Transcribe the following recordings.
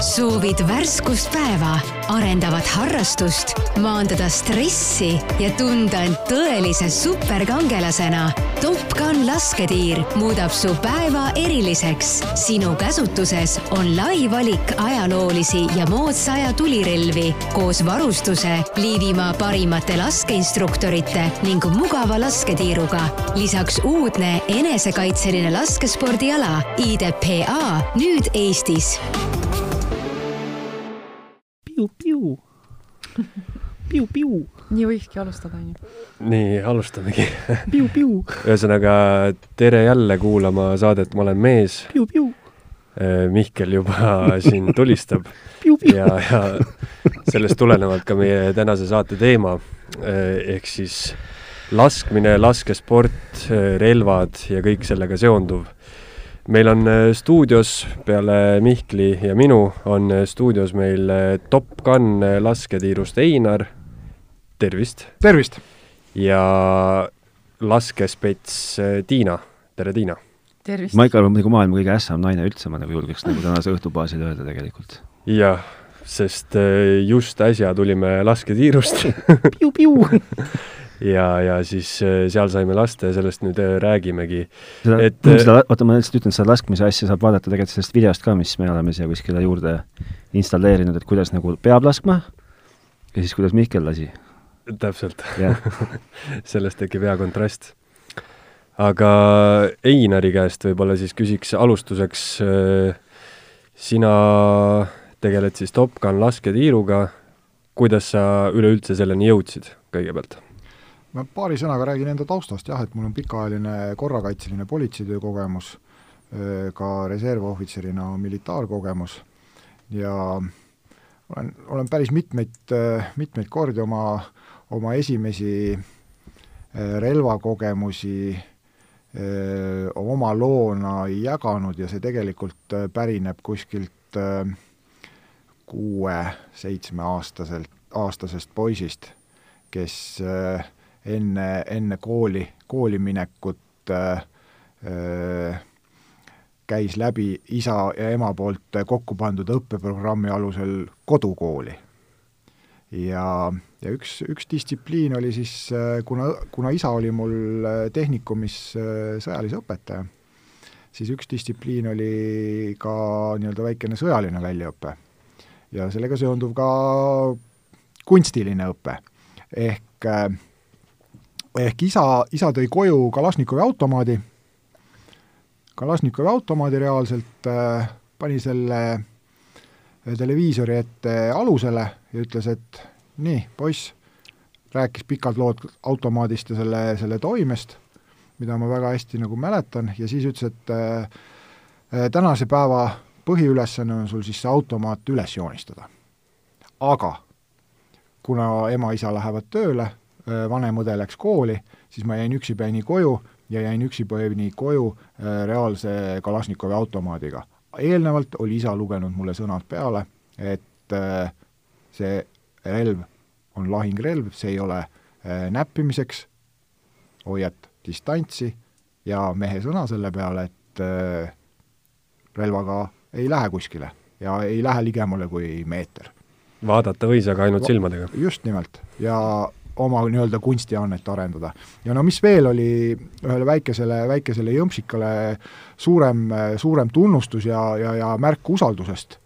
soovid värskust päeva, arendavat harrastust, maandada stressi ja tunda end tõelise superkangelasena? Top Gun lasketiir muudab su päeva eriliseks. sinu käsutuses on lai valik ajaloolisi ja moodsa aja tulirelvi koos varustuse, Liivimaa parimate laskeinstruktorite ning mugava lasketiiruga. lisaks uudne enesekaitseline laskespordiala IDPA nüüd Eestis piu-piu piu-piu. nii võikski alustada, onju. nii, alustamegi piu-piu. ühesõnaga, tere jälle kuulama saadet Ma olen mees. piu-piu. Mihkel juba siin tulistab piu-piu. ja, ja sellest tulenevalt ka meie tänase saate teema ehk siis laskmine, laskesport, relvad ja kõik sellega seonduv meil on stuudios peale Mihkli ja minu on stuudios meil Top Gun lasketiirust Einar, tervist! tervist! ja laskespets Tiina, tere Tiina! tervist! Maikal on muidugi maailma kõige ässam naine üldse, ma nagu julgeks nagu tänase õhtu baasil öelda tegelikult. jah, sest just äsja tulime lasketiirust piu-piu ja, ja siis seal saime lasta ja sellest nüüd räägimegi. seda, et seda, oota, ma lihtsalt ütlen, seda laskmise asja saab vaadata tegelikult sellest videost ka, mis me oleme siia kuskile juurde installeerinud, et kuidas nagu peab laskma ja siis kuidas Mihkel lasi. täpselt sellest tekib hea kontrast. aga Einari käest võib-olla siis küsiks alustuseks, sina tegeled siis Top Gun lasketiiruga, kuidas sa üleüldse selleni jõudsid kõigepealt? Ma paari sõnaga räägin enda taustast jah, et mul on pikaajaline korrakaitseline politseitöö kogemus, ka reservohvitserina militaarkogemus. Ja olen, olen päris mitmeid, mitmeid kordi oma, oma esimesi relvakogemusi oma loona jaganud ja see tegelikult pärineb kuskilt kuue-seitsmeaastaselt, aastasest poisist, kes enne, enne kooli, kooli minekut äh, käis läbi isa ja ema poolt kokku pandud õppeprogrammi alusel kodukooli. ja, ja üks, üks distsipliin oli siis, kuna, kuna isa oli mul tehnikumis sõjalise õpetaja, siis üks distsipliin oli ka nii-öelda väikene sõjaline väljaõpe. ja sellega seonduv ka kunstiline õpe. ehk, ehk isa, isa tõi koju Kalašnikovi automaadi Kalašnikovi automaadi reaalselt äh,, pani selle televiisori ette alusele ja ütles, et nii, poiss, rääkis pikad lood automaadist ja selle, selle toimest, mida ma väga hästi nagu mäletan, ja siis ütles, et äh, tänase päeva põhiülesanne on sul siis see automaat üles joonistada. aga kuna ema-isa lähevad tööle, vanem õde läks kooli, siis ma jäin üksipäini koju ja jäin üksipäini koju äh, reaalse Kalašnikovi automaadiga. eelnevalt oli isa lugenud mulle sõnad peale, et äh, see relv on lahingrelv, see ei ole äh, näppimiseks, hoiad distantsi ja mehe sõna selle peale, et relvaga ei lähe kuskile ja ei lähe ligemale kui meeter. vaadata võis, aga ainult silmadega? just nimelt. ja oma nii-öelda kunstiannet arendada. ja no mis veel oli ühele väikesele, väikesele jõmpsikale suurem, suurem tunnustus ja, ja, ja märk usaldusest.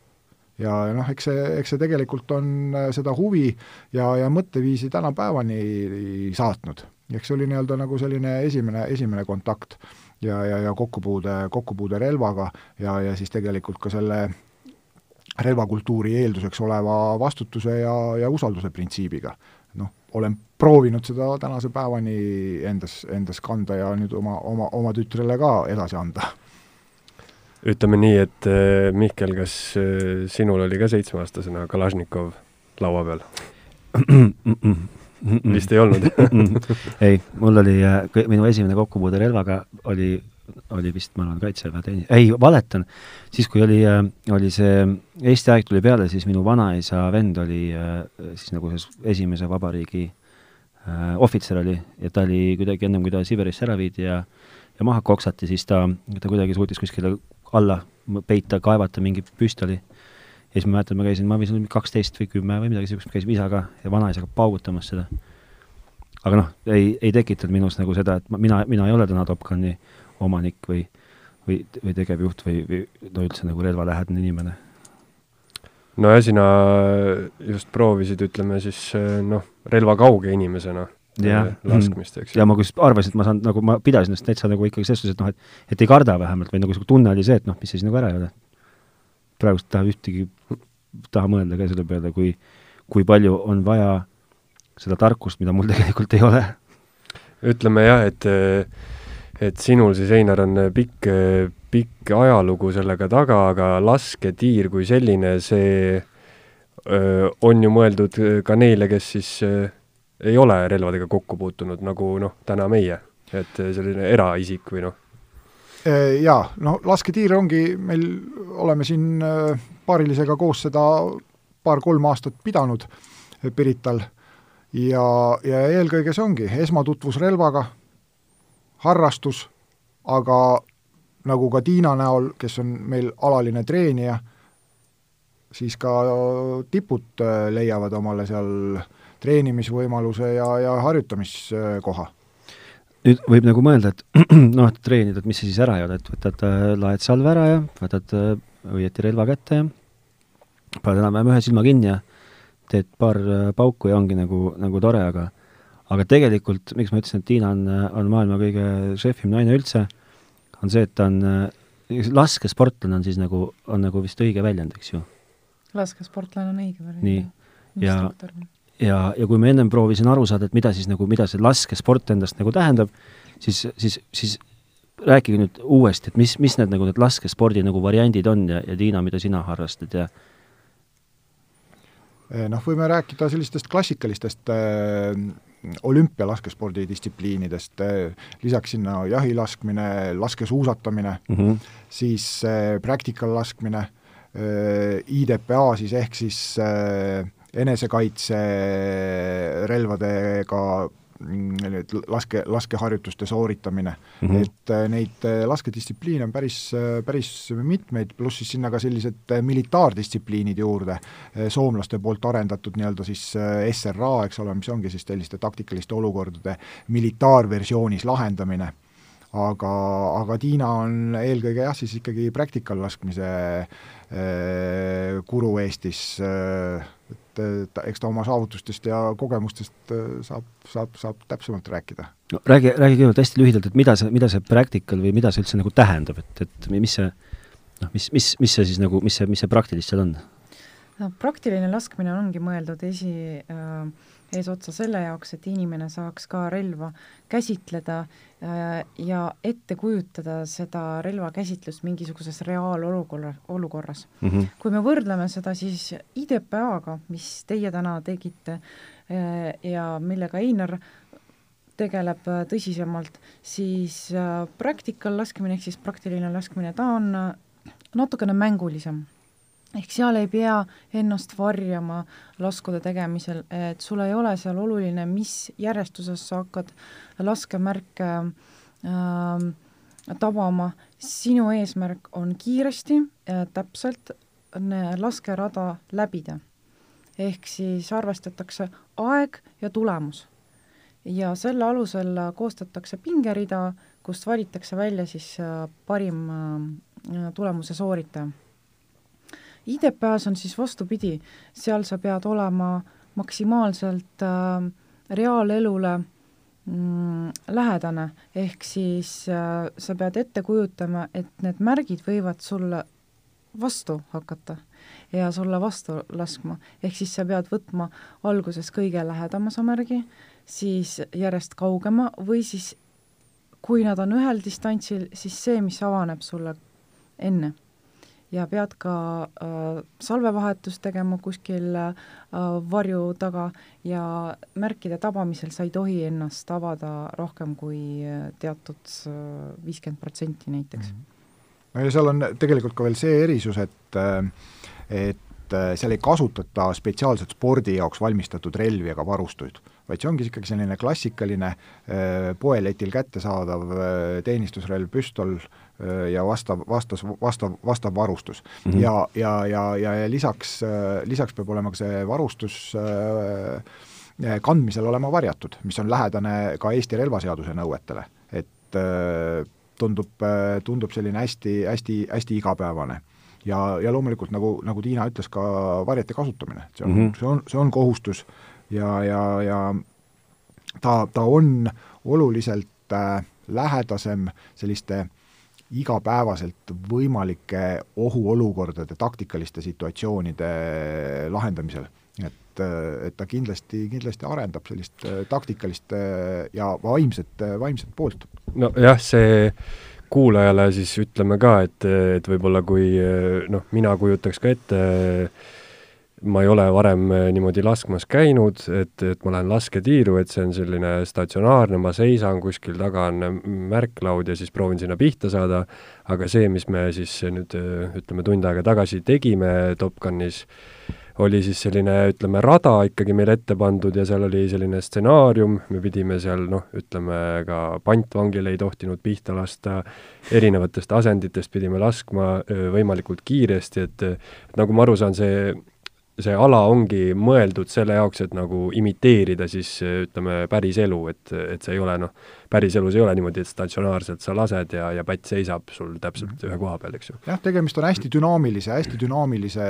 ja noh, eks see, eks see tegelikult on seda huvi ja, ja mõtteviisi tänapäevani saatnud. eks see oli nii-öelda nagu selline esimene, esimene kontakt ja, ja, ja kokkupuude, kokkupuude relvaga ja, ja siis tegelikult ka selle relvakultuuri eelduseks oleva vastutuse ja, ja usalduse printsiibiga noh, olen proovinud seda tänase päevani endas, endas kanda ja nüüd oma, oma, oma tütrele ka edasi anda. ütleme nii, et eh, Mihkel, kas eh, sinul oli ka seitsmeaastasena Kalašnikov laua peal? vist ei olnud ei, mul oli, äh, minu esimene kokkupuude relvaga oli oli vist, ma arvan, Kaitseväe teeni-, ei, valetan, siis kui oli, äh, oli see Eesti aeg tuli peale, siis minu vanaisa vend oli äh, siis nagu selles esimese vabariigi äh, ohvitser oli. Ja ta oli kuidagi ennem, kui ta Siberisse ära viidi ja ja maha koksati, siis ta, ta kuidagi suutis kuskile alla peita, kaevata mingi püstoli. Ja siis ma mäletan, ma käisin, ma võisin kaksteist või kümme või midagi niisugust, käisime isaga ja vanaisaga paugutamas seda. aga noh, ei, ei tekitanud minus nagu seda, et ma, mina, mina ei ole täna Topconi omanik või või, või tegevjuht või, või no üldse nagu relvalähedane inimene no ja sina just proovisid, ütleme siis noh, relvakauge inimesena ja, laskmist, eks ju. ja ma kus arvasin, et ma saan nagu, ma pidasin ennast täitsa nagu ikkagi selles suhtes, et noh, et et ei karda vähemalt või nagu niisugune tunne oli see, et noh, mis siis nagu ära ei ole. praegust taha ühtegi, taha mõelda ka selle peale, kui, kui palju on vaja seda tarkust, mida mul tegelikult ei ole. ütleme jah, et et sinul siis, Einar, on pikk, pikk ajalugu sellega taga, aga lasketiir kui selline, see öö, on ju mõeldud ka neile, kes siis öö, ei ole relvadega kokku puutunud, nagu noh, täna meie, et selline eraisik või noh? Jaa, no lasketiir ongi, meil oleme siin paarilisega koos seda paar-kolm aastat pidanud Pirital ja, ja eelkõige see ongi esmatutvus relvaga, harrastus, aga nagu ka Tiina näol, kes on meil alaline treenija, siis ka tipud leiavad omale seal äh, treenimisvõimaluse ja, ja harjutamiskoha. nüüd võib nagu mõelda, et noh, et treenida, et mis sa siis ära ei ole, et võtad, äh, laed salve ära ja võtad äh, õieti relva kätte ja paned enam-vähem ühe silma kinni ja teed paar äh, pauku ja ongi nagu, nagu tore, aga aga tegelikult, miks ma ütlesin, et Tiina on, on maailma kõige šefim naine üldse, on see, et ta on, laskesportlane on siis nagu, on nagu vist õige väljend, eks ju? laskesportlane on õige väljend. nii, ja, ja, ja kui ma ennem proovisin aru saada, et mida siis nagu, mida see laskesport endast nagu tähendab, siis, siis, siis rääkige nüüd uuesti, et mis, mis need nagu need laskespordi nagu variandid on ja, ja Tiina, mida sina harrastad ja noh, võime rääkida sellistest klassikalistest äh, olümpialaskespordi distsipliinidest äh,, lisaks sinna jahilaskmine, laskesuusatamine mm, -hmm. siis practical laskmine IDPA siis ehk siis enesekaitserelvadega nüüd laske, laskeharjutuste sooritamine mm, -hmm. et äh, neid äh, laskedistsipliine on päris, äh, päris mitmeid, pluss siis sinna ka sellised militaardistsipliinid juurde, soomlaste poolt arendatud nii-öelda siis SRA, eks ole, mis ongi siis selliste taktikaliste olukordade militaarversioonis lahendamine aga, aga Tiina on eelkõige jah, siis ikkagi practical laskmise guru Eestis äh,, et ta, eks ta oma saavutustest ja kogemustest äh, saab, saab, saab täpsemalt rääkida. no räägi, räägi kõigepealt hästi lühidalt, et mida see, mida see practical või mida see üldse nagu tähendab, et, et mis see noh, mis, mis, mis see siis nagu, mis see, mis see praktilist seal on? No praktiline laskmine ongi mõeldud esi äh, eesotsa selle jaoks, et inimene saaks ka relva käsitleda äh, ja ette kujutada seda relvakäsitlust mingisuguses reaalolukorra, olukorras mm. -hmm. kui me võrdleme seda siis IDPA-ga, mis teie täna tegite äh, ja millega Einar tegeleb äh, tõsisemalt, siis practical laskmine ehk siis praktiline laskmine, ta on natukene mängulisem ehk seal ei pea ennast varjama laskude tegemisel, et sul ei ole seal oluline, mis järjestuses sa hakkad laskemärke äh, tabama, sinu eesmärk on kiiresti äh, täpselt laskerada läbida. ehk siis arvestatakse aeg ja tulemus. ja selle alusel koostatakse pingerida, kust valitakse välja siis äh, parim äh, tulemuse sooritaja IDPA-s on siis vastupidi, seal sa pead olema maksimaalselt äh, reaalelule mm, lähedane, ehk siis äh, sa pead ette kujutama, et need märgid võivad sulle vastu hakata ja sulle vastu laskma, ehk siis sa pead võtma alguses kõige lähedama sa märgi, siis järjest kaugema või siis kui nad on ühel distantsil, siis see, mis avaneb sulle enne ja pead ka äh, salvevahetust tegema kuskil äh, varju taga ja märkide tabamisel sa ei tohi ennast avada rohkem kui äh, teatud äh, viiskümmend protsenti näiteks mm. -hmm. no ja seal on tegelikult ka veel see erisus, et äh, et seal ei kasutata spetsiaalselt spordi jaoks valmistatud relvi ega varustuid, vaid see ongi ikkagi selline klassikaline äh, poeletil kättesaadav äh, teenistusrelv, püstol äh, ja vastav, vastas, vastav, vastav varustus mm. -hmm. ja, ja, ja, ja, ja lisaks, lisaks peab olema ka see varustus kandmisel olema varjatud, mis on lähedane ka Eesti relvaseaduse nõuetele, et tundub, tundub selline hästi, hästi, hästi igapäevane ja, ja loomulikult nagu, nagu Tiina ütles, ka varjete kasutamine, see on mm, -hmm. see on, see on kohustus ja, ja, ja ta, ta on oluliselt äh, lähedasem selliste igapäevaselt võimalike ohuolukordade, taktikaliste situatsioonide lahendamisel. et, äh, et ta kindlasti, kindlasti arendab sellist äh, taktikalist äh, ja vaimset, vaimset poolt. nojah, see kuulajale siis ütleme ka, et, et võib-olla kui noh, mina kujutaks ka ette ma ei ole varem niimoodi laskmas käinud, et, et ma lähen lasketiiru, et see on selline statsionaarne, ma seisan kuskil, taga on märklaud ja siis proovin sinna pihta saada, aga see, mis me siis nüüd ütleme, tund aega tagasi tegime Top Gunis, oli siis selline, ütleme, rada ikkagi meile ette pandud ja seal oli selline stsenaarium, me pidime seal noh, ütleme ka pantvangile ei tohtinud pihta lasta, erinevatest asenditest pidime laskma võimalikult kiiresti, et nagu ma aru saan, see see ala ongi mõeldud selle jaoks, et nagu imiteerida siis ütleme, päris elu, et, et see ei ole noh, päriselus ei ole niimoodi, et statsionaarselt sa lased ja, ja pätt seisab sul täpselt mhm. ühe koha peal, eks ju. jah, tegemist on hästi dünaamilise, hästi dünaamilise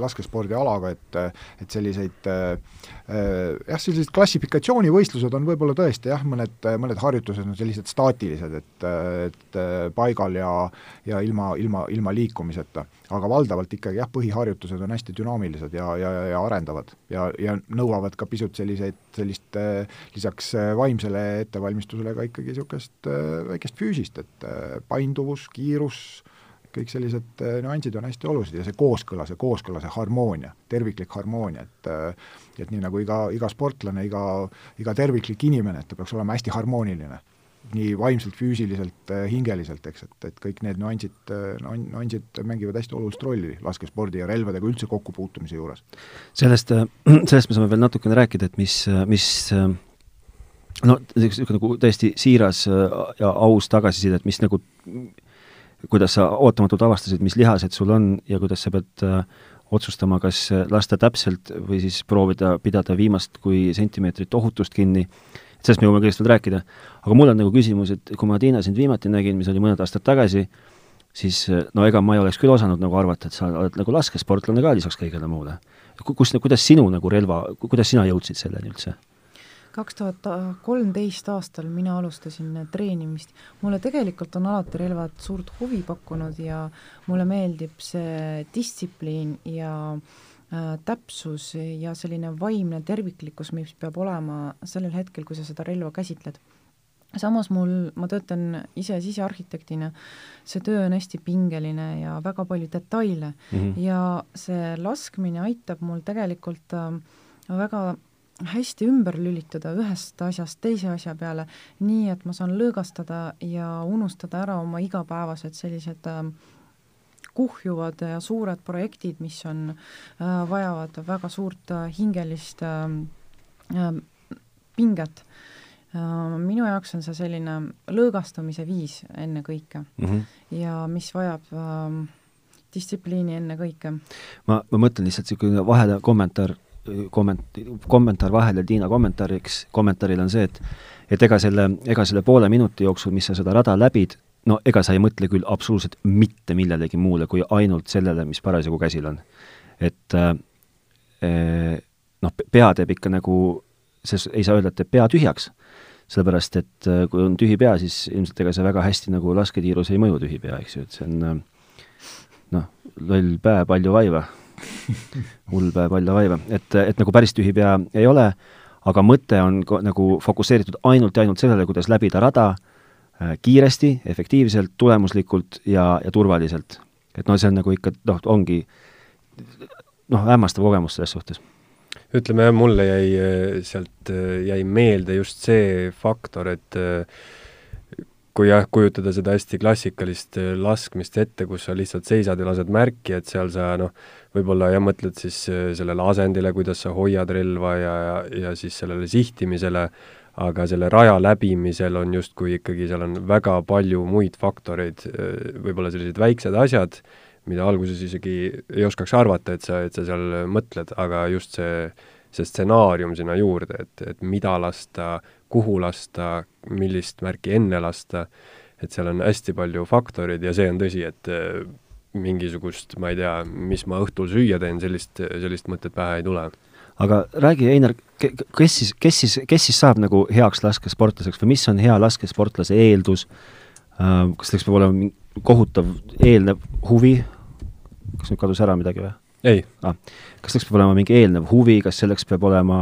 laskespordialaga, et et selliseid jah, sellised klassifikatsioonivõistlused on võib-olla tõesti jah, mõned, mõned harjutused on sellised staatilised, et, et paigal ja ja ilma, ilma, ilma liikumiseta. aga valdavalt ikkagi jah, põhiharjutused on hästi dünaamilised ja, ja, ja arendavad ja, ja nõuavad ka pisut selliseid, sellist lisaks vaimsele ette ettevalmistusele ka ikkagi niisugust äh, väikest füüsist, et äh, painduvus, kiirus, kõik sellised äh, nüansid on hästi olulised ja see kooskõla, see kooskõla, see harmoonia, terviklik harmoonia, et et nii nagu iga, iga sportlane, iga, iga terviklik inimene, et ta peaks olema hästi harmooniline nii vaimselt, füüsiliselt, hingeliselt, eks, et, et kõik need nüansid, nüansid mängivad hästi olulist rolli laskespordi ja relvadega üldse kokkupuutumise juures. sellest, sellest me saame veel natukene rääkida, et mis, mis no niisugune nagu täiesti siiras äh, ja aus tagasiside, et mis nagu, kuidas sa ootamatult avastasid, mis lihased sul on ja kuidas sa pead äh, otsustama, kas lasta täpselt või siis proovida pidada viimast kui sentimeetrit ohutust kinni, sellest me jõuame kõigest veel rääkida. aga mul on nagu küsimus, et kui ma, Tiina, sind viimati nägin, mis oli mõned aastad tagasi, siis äh, no ega ma ei oleks küll osanud nagu arvata, et sa oled nagu laskesportlane ka lisaks kõigele muule. kus, kuidas sinu nagu relva, kuidas sina jõudsid selleni üldse? Kaks tuhat kolmteist aastal mina alustasin treenimist. mulle tegelikult on alati relvad suurt huvi pakkunud ja mulle meeldib see distsipliin ja äh, täpsus ja selline vaimne terviklikkus, mis peab olema sellel hetkel, kui sa seda relva käsitled samas mul, ma töötan ise sisearhitektina, see töö on hästi pingeline ja väga palju detaile mm -hmm. ja see laskmine aitab mul tegelikult äh, väga hästi ümber lülitada ühest asjast teise asja peale, nii et ma saan lõõgastada ja unustada ära oma igapäevased sellised äh, kuhjuvad ja suured projektid, mis on äh,, vajavad väga suurt äh, hingelist äh, äh, pinget äh,. minu jaoks on see selline lõõgastamise viis ennekõike mm -hmm. ja mis vajab äh, distsipliini ennekõike. ma, ma mõtlen lihtsalt niisugune vahele kommentaar komment-, kommentaar vahele Tiina kommentaariks, kommentaarile on see, et et ega selle, ega selle poole minuti jooksul, mis sa seda rada läbid, no ega sa ei mõtle küll absoluutselt mitte millelegi muule kui ainult sellele, mis parasjagu käsil on. et äh, noh, pea teeb ikka nagu, see ei saa öelda, et teeb pea tühjaks, sellepärast et äh, kui on tühi pea, siis ilmselt ega see väga hästi nagu lasketiirus ei mõju tühi pea, eks ju, et see on äh, noh, loll päev, palju vaiva hull päev, palju vaiva, et, et nagu päris tühi pea ei ole, aga mõte on nagu fokusseeritud ainult ja ainult sellele, kuidas läbida rada äh, kiiresti, efektiivselt, tulemuslikult ja, ja turvaliselt. et noh, see on nagu ikka noh, ongi noh, hämmastav kogemus selles suhtes ütleme jah, mulle jäi sealt, jäi meelde just see faktor, et kui jah, kujutada seda hästi klassikalist äh, laskmist ette, kus sa lihtsalt seisad ja lased märki, et seal sa noh, võib-olla jah, mõtled siis äh, sellele asendile, kuidas sa hoiad relva ja, ja, ja siis sellele sihtimisele, aga selle raja läbimisel on justkui ikkagi, seal on väga palju muid faktoreid, äh, võib-olla sellised väiksed asjad, mida alguses isegi ei oskaks arvata, et sa, et sa seal mõtled, aga just see, see stsenaarium sinna juurde, et, et mida lasta, kuhu lasta, millist märki enne lasta, et seal on hästi palju faktoreid ja see on tõsi, et äh, mingisugust, ma ei tea, mis ma õhtul süüa teen, sellist, sellist mõtet pähe ei tule. aga räägi, Einar, kes siis, kes siis, kes siis saab nagu heaks laskesportlaseks või mis on hea laskesportlase eeldus, äh, kas selleks peab olema kohutav eelnev huvi, kas nüüd kadus ära midagi või? ei ah,. kas selleks peab olema mingi eelnev huvi, kas selleks peab olema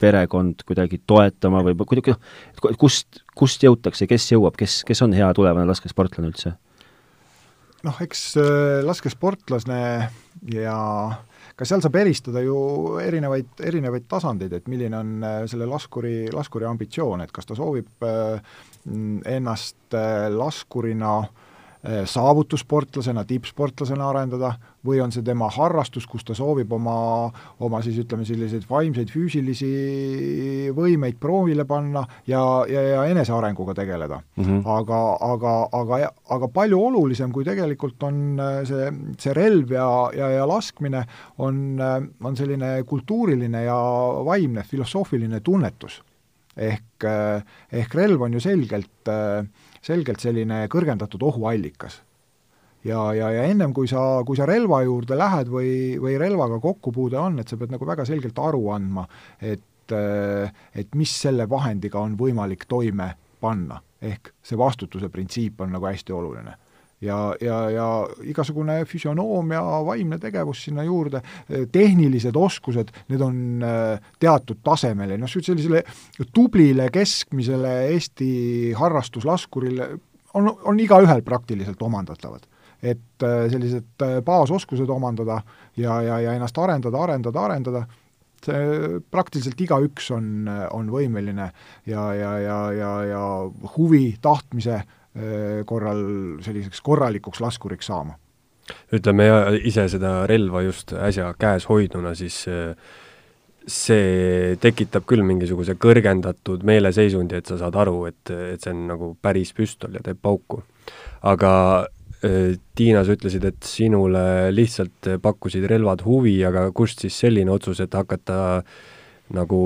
perekond kuidagi toetama või kuidagi, kust, kust jõutakse, kes jõuab, kes, kes on hea tulevane laskesportlane üldse? noh, eks äh, laskesportlane ja ka seal saab eristada ju erinevaid, erinevaid tasandeid, et milline on äh, selle laskuri, laskuri ambitsioon, et kas ta soovib äh, ennast laskurina äh, saavutussportlasena, tippsportlasena arendada või on see tema harrastus, kus ta soovib oma, oma siis ütleme, selliseid vaimseid füüsilisi võimeid proovile panna ja, ja, ja enesearenguga tegeleda mm. -hmm. aga, aga, aga, aga palju olulisem, kui tegelikult on eh, see, see relv ja, ja, ja laskmine, on, eh, on selline kultuuriline ja vaimne, filosoofiline tunnetus. ehk, ehk relv on ju selgelt äh, selgelt selline kõrgendatud ohuallikas. ja, ja, ja ennem, kui sa, kui sa relva juurde lähed või, või relvaga kokkupuude on, et sa pead nagu väga selgelt aru andma, et et mis selle vahendiga on võimalik toime panna. ehk see vastutuse printsiip on nagu hästi oluline ja, ja, ja igasugune füsionoomia, vaimne tegevus sinna juurde, tehnilised oskused, need on äh, teatud tasemel ja noh, sellisele tublile keskmisele Eesti harrastuslaskurile on, on igaühel praktiliselt omandatavad. et äh, sellised äh, baasoskused omandada ja, ja, ja ennast arendada, arendada, arendada, see praktiliselt igaüks on, on võimeline ja, ja, ja, ja, ja huvi, tahtmise äh, korral selliseks korralikuks laskuriks saama. ütleme, ise seda relva just äsja käes hoidnuna, siis äh, see tekitab küll mingisuguse kõrgendatud meeleseisundi, et sa saad aru, et, et see on nagu päris püstol ja teeb pauku. aga äh, Tiina, sa ütlesid, et sinule lihtsalt pakkusid relvad huvi, aga kust siis selline otsus, et hakata nagu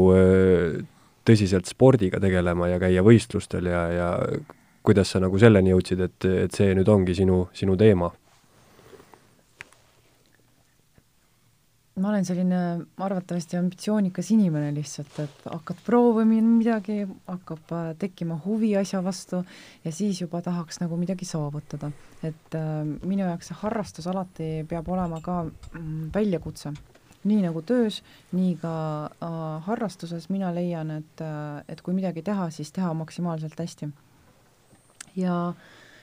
tõsiselt spordiga tegelema ja käia võistlustel ja, ja kuidas sa nagu selleni jõudsid, et, et see nüüd ongi sinu, sinu teema? ma olen selline arvatavasti ambitsioonikas inimene lihtsalt, et hakkad proovima midagi, hakkab äh, tekkima huvi asja vastu ja siis juba tahaks nagu midagi saavutada. et äh, minu jaoks see harrastus alati peab olema ka mm, väljakutse. nii nagu töös, nii ka äh, harrastuses mina leian, et äh,, et kui midagi teha, siis teha maksimaalselt hästi ja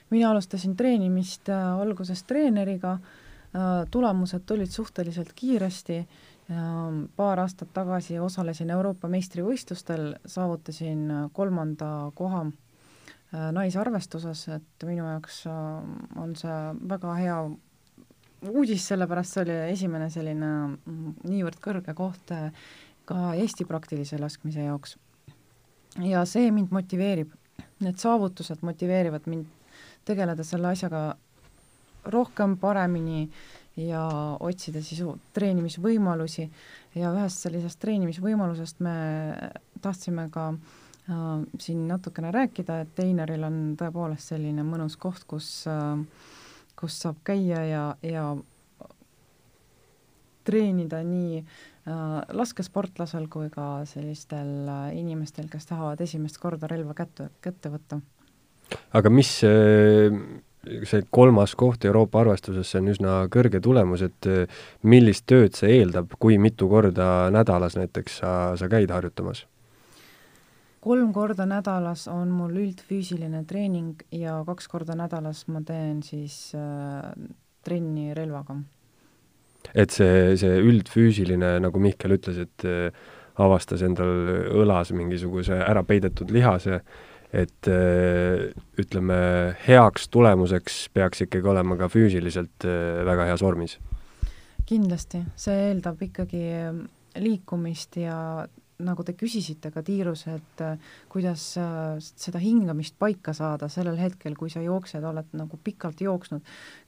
mina alustasin treenimist äh, alguses treeneriga. Äh,, tulemused tulid suhteliselt kiiresti. Äh,, paar aastat tagasi osalesin Euroopa meistrivõistlustel, saavutasin kolmanda koha naisarvestuses, et minu jaoks on see väga hea uudis, sellepärast see oli esimene selline mm, niivõrd kõrge koht ka Eesti praktilise laskmise jaoks. ja see mind motiveerib need saavutused motiveerivad mind tegeleda selle asjaga rohkem, paremini ja otsida siis treenimisvõimalusi. Ja ühest sellisest treenimisvõimalusest me tahtsime ka äh, siin natukene rääkida, et Einaril on tõepoolest selline mõnus koht, kus äh,, kus saab käia ja, ja treenida nii Äh, laskesportlasel kui ka sellistel äh, inimestel, kes tahavad esimest korda relva kätte, kätte võtta. aga mis see kolmas koht Euroopa arvestuses, see on üsna kõrge tulemus, et äh, millist tööd see eeldab, kui mitu korda nädalas näiteks sa, sa käid harjutamas? kolm korda nädalas on mul üldfüüsiline treening ja kaks korda nädalas ma teen siis äh, trenni relvaga et see, see üldfüüsiline, nagu Mihkel ütles, et äh, avastas endal õlas mingisuguse ära peidetud lihase, et äh, ütleme, heaks tulemuseks peaks ikkagi olema ka füüsiliselt äh, väga heas vormis. kindlasti, see eeldab ikkagi liikumist ja nagu te küsisite ka tiirus, et äh, kuidas seda hingamist paika saada sellel hetkel, kui sa jooksed, oled nagu pikalt jooksnud,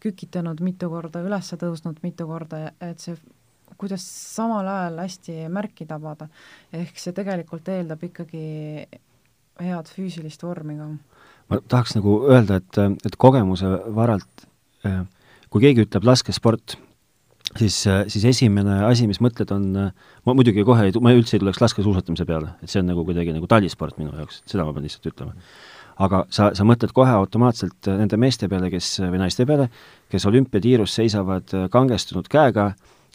kükitanud mitu korda, üles tõusnud mitu korda, et see kuidas samal ajal hästi märki tabada. ehk see tegelikult eeldab ikkagi head füüsilist vormi ka. ma tahaks nagu öelda, et, et kogemuse varalt, eh, kui keegi ütleb laskesport, siis, siis esimene asi, mis mõtled, on, ma muidugi kohe ei, ma üldse ei tuleks laskesuusatamise peale, et see on nagu kuidagi nagu talisport minu jaoks, seda ma pean lihtsalt ütlema. aga sa, sa mõtled kohe automaatselt nende meeste peale, kes, või naiste peale, kes olümpiatiirus seisavad kangestunud käega,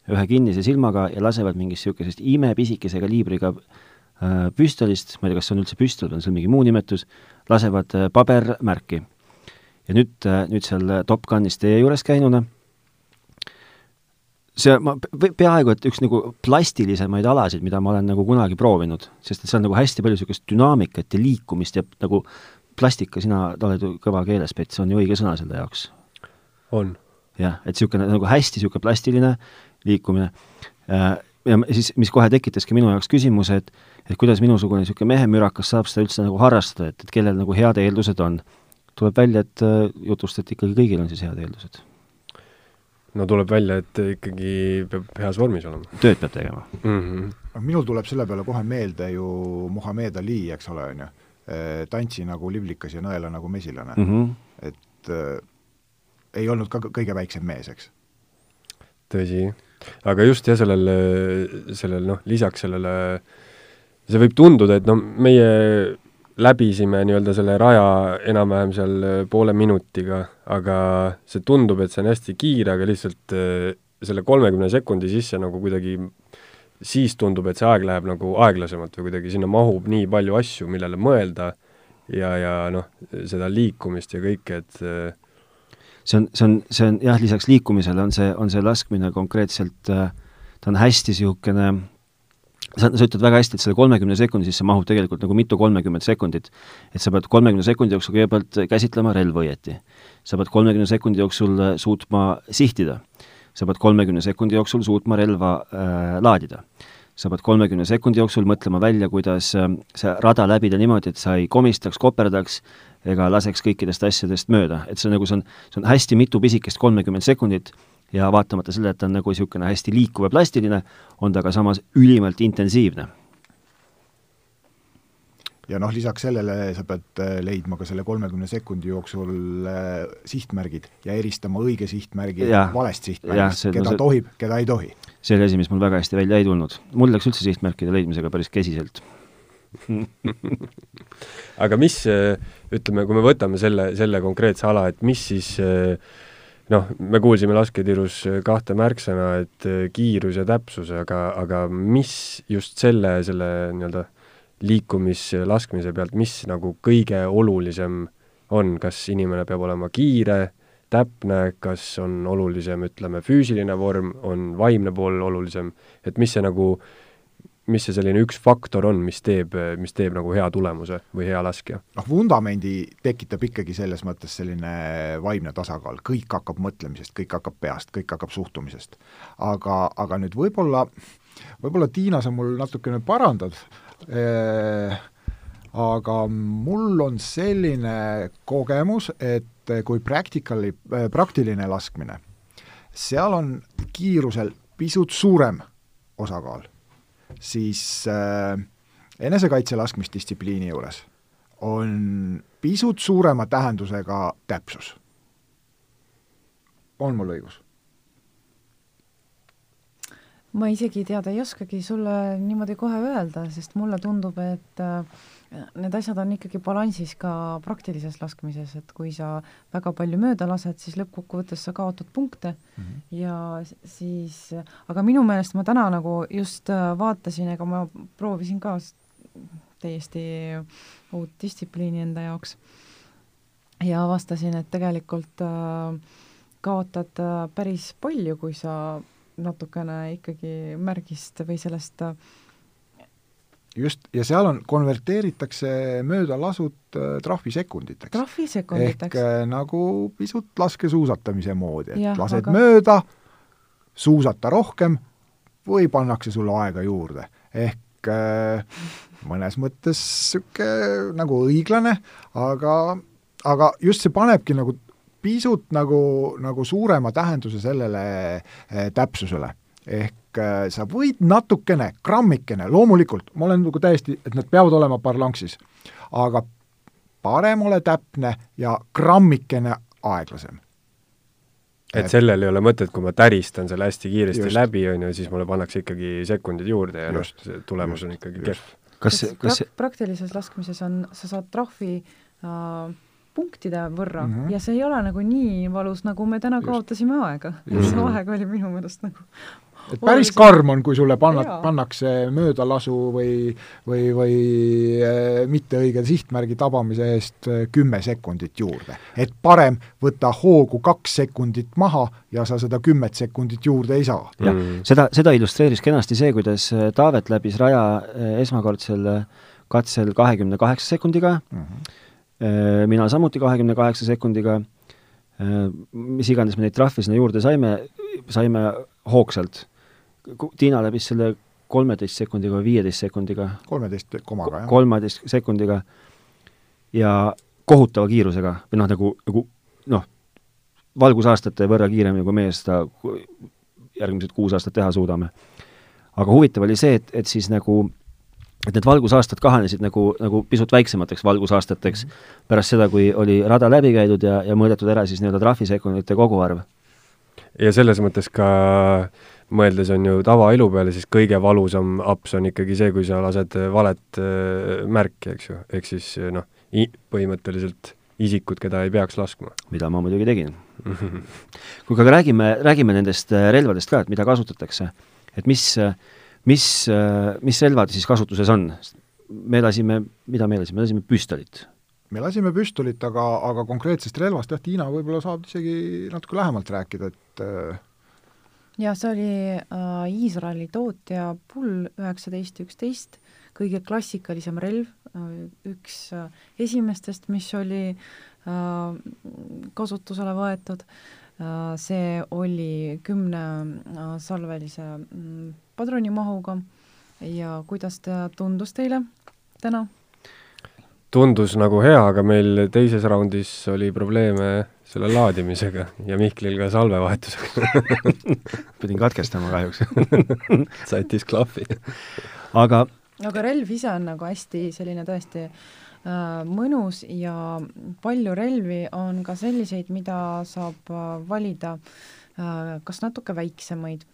ühe kinnise silmaga ja lasevad mingist niisugusest imepisikese kaliibriga äh, Äh, püstolist, ma ei tea, kas see on üldse püstol on seal mingi muu nimetus, lasevad äh, pabermärki. ja nüüd, äh, nüüd seal Top Gunis teie juures käinuna, see, ma peaaegu et üks nagu plastilisemaid alasid, mida ma olen nagu kunagi proovinud, sest et seal on nagu hästi palju niisugust dünaamikat ja liikumist ja nagu plastika, sina oled ju kõva keelespets, on ju õige sõna selle jaoks? on. jah, et niisugune nagu hästi niisugune plastiline liikumine ja siis, mis kohe tekitaski minu jaoks küsimuse, et et kuidas minusugune niisugune mehemürakas saab seda üldse nagu harrastada, et, et kellel nagu head eeldused on. tuleb välja, et äh, jutust, et ikkagi kõigil on siis head eeldused. No tuleb välja, et ikkagi peab heas vormis olema. tööd peab tegema mm. -hmm. minul tuleb selle peale kohe meelde ju Muhamed Ali, eks ole, on ju, tantsi nagu liblikas ja nõela nagu mesilane mm. -hmm. et äh, ei olnud ka kõige väiksem mees, eks. tõsi, aga just jah, sellel, sellel noh, lisaks sellele äh, see võib tunduda, et no meie läbisime nii-öelda selle raja enam-vähem seal äh, poole minutiga, aga see tundub, et see on hästi kiire, aga lihtsalt äh, selle kolmekümne sekundi sisse nagu kuidagi siis tundub, et see aeg läheb nagu aeglasemalt või kuidagi sinna mahub nii palju asju, millele mõelda ja, ja noh, seda liikumist ja kõike, et äh, see on, see on, see on jah, lisaks liikumisele on see, on see laskmine konkreetselt, ta on hästi niisugune sa, sa ütled väga hästi, et selle kolmekümne sekundi sisse mahub tegelikult nagu mitu kolmekümmet sekundit. et sa pead kolmekümne sekundi jooksul kõigepealt käsitlema relva õieti. sa pead kolmekümne sekundi jooksul äh, suutma sihtida. sa pead kolmekümne sekundi jooksul suutma relva äh, laadida. sa pead kolmekümne sekundi jooksul mõtlema välja, kuidas äh, see rada läbida niimoodi, et sa ei komistaks, koperdaks ega laseks kõikidest asjadest mööda, et see nagu, see on, see on hästi mitu pisikest kolmekümmet sekundit ja vaatamata sellele, et ta on nagu niisugune hästi liikuv ja plastiline, on ta ka samas ülimalt intensiivne. ja noh, lisaks sellele sa pead äh, leidma ka selle kolmekümne sekundi jooksul äh, sihtmärgid ja eristama õige sihtmärgi ja, valest sihtmärgist, keda no see, tohib, keda ei tohi. see oli asi, mis mul väga hästi välja ei tulnud. mul läks üldse sihtmärkide leidmisega päris kesiselt aga mis, äh, ütleme, kui me võtame selle, selle konkreetse ala, et mis siis äh, noh, me kuulsime lasketiirus kahte märksõna, et äh, kiirus ja täpsus, aga, aga mis just selle, selle nii-öelda liikumislaskmise pealt, mis nagu kõige olulisem on, kas inimene peab olema kiire, täpne, kas on olulisem, ütleme, füüsiline vorm, on vaimne pool olulisem, et mis see nagu äh, mis see selline üks faktor on, mis teeb, mis teeb nagu hea tulemuse või hea laskja? noh, vundamendi tekitab ikkagi selles mõttes selline vaimne tasakaal, kõik hakkab mõtlemisest, kõik hakkab peast, kõik hakkab suhtumisest. aga, aga nüüd võib-olla, võib-olla Tiina, sa mul natukene parandad eh,, aga mul on selline kogemus, et kui practical'i, praktiline laskmine, seal on kiirusel pisut suurem osakaal siis äh, enesekaitse laskmisdistsipliini juures on pisut suurema tähendusega täpsus. on mul õigus? ma isegi teada ei oskagi sulle niimoodi kohe öelda, sest mulle tundub, et äh, need asjad on ikkagi balansis ka praktilises laskmises, et kui sa väga palju mööda lased, siis lõppkokkuvõttes sa kaotad punkte mm -hmm. ja siis, aga minu meelest ma täna nagu just äh, vaatasin, ega ma proovisin ka täiesti uut distsipliini enda jaoks ja avastasin, et tegelikult äh, kaotad äh, päris palju, kui sa natukene ikkagi märgist või sellest äh, just, ja seal on, konverteeritakse möödalasud äh, trahvisekunditeks. ehk trahvisekunditeks. äh, nagu pisut laskesuusatamise moodi, et Jah, lased aga- mööda, suusata rohkem või pannakse sulle aega juurde. ehk äh, mõnes mõttes niisugune nagu õiglane, aga, aga just see panebki nagu pisut nagu, nagu suurema tähenduse sellele eh, täpsusele. ehk eh, sa võid natukene, grammikene, loomulikult, ma olen nagu täiesti, et need peavad olema parlanksis, aga parem ole täpne ja grammikene aeglasem. et sellel ei ole mõtet, kui ma täristan selle hästi kiiresti Just. Läbi, on ju, siis mulle pannakse ikkagi sekundid juurde ja noh, see tulemus Just. on ikkagi kehv. kas, kas prak-, praktilises laskmises on, sa saad trahvi äh, punktide võrra mm. -hmm. ja see ei ole nagu nii valus, nagu me täna Just. kaotasime aega. Just. see aeg oli minu meelest nagu et päris karm on, kui sulle panna, pannakse möödalasu või, või, või äh, mitte õige sihtmärgi tabamise eest äh, kümme sekundit juurde. et parem võtta hoogu kaks sekundit maha ja sa seda kümmet sekundit juurde ei saa. jah Mm. seda, seda illustreeris kenasti see, kuidas äh, Taavet läbis raja esmakordsel katsel kahekümne kaheksa sekundiga Mm -hmm. Äh, mina samuti kahekümne kaheksa sekundiga, Äh, mis iganes me neid trahve sinna juurde saime, saime hoogsalt. Tiina läbis selle kolmeteist sekundiga või viieteist sekundiga, kolmeteist komaga, jah. kolmeteist sekundiga ja kohutava kiirusega või noh, nagu, nagu noh, valgusaastate võrra kiiremini, kui meie seda järgmised kuus aastat teha suudame. aga huvitav oli see, et, et siis nagu et need valgusaastad kahanesid nagu, nagu pisut väiksemateks valgusaastateks pärast seda, kui oli rada läbi käidud ja, ja mõõdetud ära siis nii-öelda trahvisekundite koguarv. ja selles mõttes ka mõeldes on ju tavaelu peale, siis kõige valusam aps on ikkagi see, kui sa lased valet äh, märki, eks ju, ehk siis äh, noh, põhimõtteliselt isikud, keda ei peaks laskma. mida ma muidugi tegin. kuulge, aga räägime, räägime nendest äh, relvadest ka, et mida kasutatakse. et mis, mis, mis relvad siis kasutuses on? me lasime, mida me lasime, me lasime püstolit. me lasime püstolit, aga, aga konkreetsest relvast jah, Tiina võib-olla saab isegi natuke lähemalt rääkida, et äh, ja see oli äh, Iisraeli tootja Pull üheksateist üksteist, kõige klassikalisem relv äh,, üks äh, esimestest, mis oli äh, kasutusele võetud äh,. see oli kümne äh, salvelise padrunimahuga ja kuidas ta tundus teile täna? tundus nagu hea, aga meil teises raundis oli probleeme selle laadimisega ja Mihklil ka salvevahetusega pidin katkestama kahjuks sättis klahvi. aga aga relv ise on nagu hästi selline tõesti äh, mõnus ja palju relvi on ka selliseid, mida saab äh, valida äh, kas natuke väiksemaid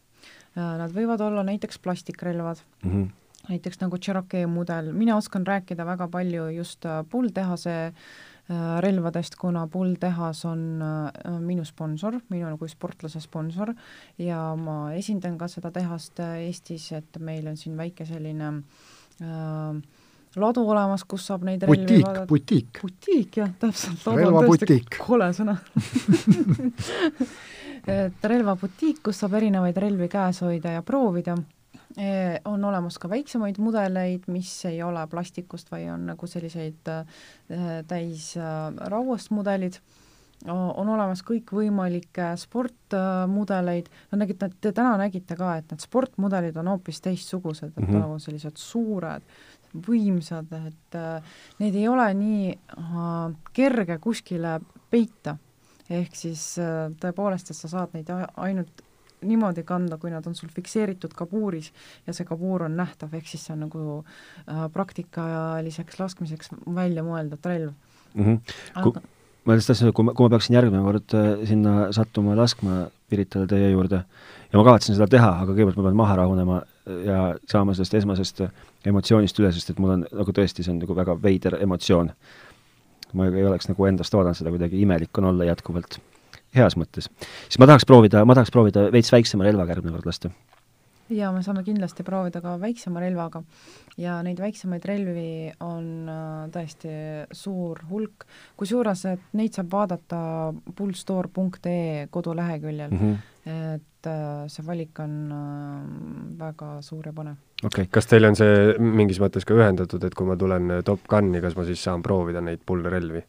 nad võivad olla näiteks plastikrelvad, mm -hmm. näiteks nagu Cherokee mudel, mina oskan rääkida väga palju just äh, pulltehase äh, relvadest, kuna pulltehas on äh, minu sponsor, minu kui sportlase sponsor ja ma esindan ka seda tehast äh, Eestis, et meil on siin väike selline äh, ladu olemas, kus saab neid relvi butiik, vaadata. butiik. butiik jah, täpselt, Relvabutiik. kole sõna et relvabutiik, kus saab erinevaid relvi käes hoida ja proovida Eh, on olemas ka väiksemaid mudeleid, mis ei ole plastikust, vaid on nagu selliseid äh, täis äh, rauast mudelid, on olemas kõikvõimalikke sportmudeleid, no nägite, te täna nägite ka, et need sportmudelid on hoopis teistsugused, et mm -hmm. nagu sellised suured, võimsad, et neid ei ole nii kerge kuskile peita. Ehk siis äh, tõepoolest, et sa saad neid ainult niimoodi kanda, kui nad on sul fikseeritud kabuuris ja see kabuur on nähtav, ehk siis see on nagu äh, praktikaliseks laskmiseks välja mõeldud relv. mm. -hmm. Kui- aga ma lihtsalt tahtsin, kui ma, kui ma peaksin järgmine kord äh, sinna sattuma laskma Piritale teie juurde ja ma kavatsen seda teha, aga kõigepealt ma pean maha rahunema ja saama sellest esmasest emotsioonist üle, sest et mul on nagu tõesti, see on nagu väga veider emotsioon. Ma ei oleks nagu endast oodanud seda, kuidagi imelik on olla jätkuvalt, heas mõttes. siis ma tahaks proovida, ma tahaks proovida veits väiksema relvaga järgmine kord lasta. Ja me saame kindlasti proovida ka väiksema relvaga ja neid väiksemaid relvi on äh, tõesti suur hulk, kusjuures, et neid saab vaadata pulsstore.ee koduleheküljel mm, -hmm. et äh, see valik on äh, väga suur ja põnev. okei okay., kas teil on see mingis mõttes ka ühendatud, et kui ma tulen Top Guni, kas ma siis saan proovida neid pulrelvi?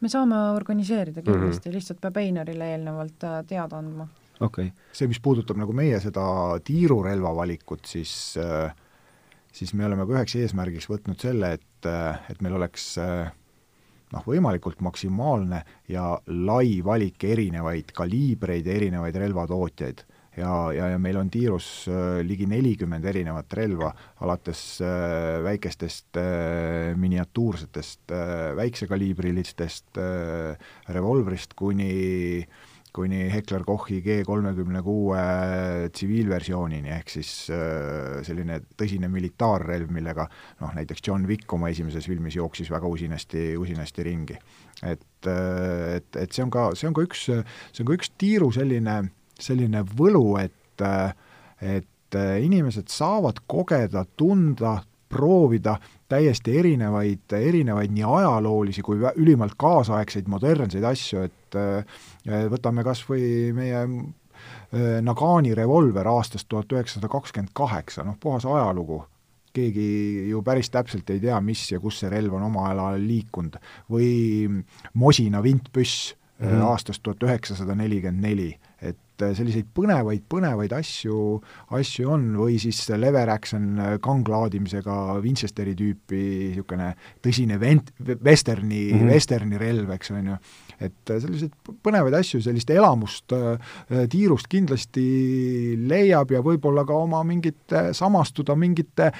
me saame organiseerida kindlasti mm, -hmm. lihtsalt peab Einarile eelnevalt teada andma okay.. see, mis puudutab nagu meie seda tiirurelva valikut, siis äh, siis me oleme ka üheks eesmärgiks võtnud selle, et, äh, et meil oleks äh, noh, võimalikult maksimaalne ja lai valik erinevaid kaliibreid ja erinevaid relvatootjaid. Ja, ja, ja meil on tiirus ligi nelikümmend erinevat relva, alates väikestest miniatuursetest väiksekaliibrilistest revolvrist kuni äh, kuni Heckler Kochi G kolmekümne kuue tsiviilversioonini, ehk siis äh, selline tõsine militaarrelv, millega noh, näiteks John Wick oma esimeses filmis jooksis väga usinasti, usinasti ringi. et, äh, et, et see on ka, see on ka üks, see on ka üks tiiru selline, selline võlu, et et inimesed saavad kogeda, tunda, proovida täiesti erinevaid, erinevaid nii ajaloolisi kui ülimalt kaasaegseid modernseid asju, et äh, võtame kas või meie äh, Nagani revolver aastast tuhat üheksasada kakskümmend kaheksa, noh puhas ajalugu, keegi ju päris täpselt ei tea, mis ja kus see relv on omal ajal liikunud, või Mosina vintpüss mm -hmm. aastast tuhat üheksasada nelikümmend neli, et et äh, selliseid põnevaid, põnevaid asju, asju on, või siis lever action äh, kanglaadimisega Winchesteri tüüpi niisugune tõsine vent-, vesterni mm, -hmm. vesterni relv, eks on ju, et äh, selliseid põnevaid asju, sellist elamust tiirust kindlasti leiab ja võib-olla ka oma mingite, samastuda mingite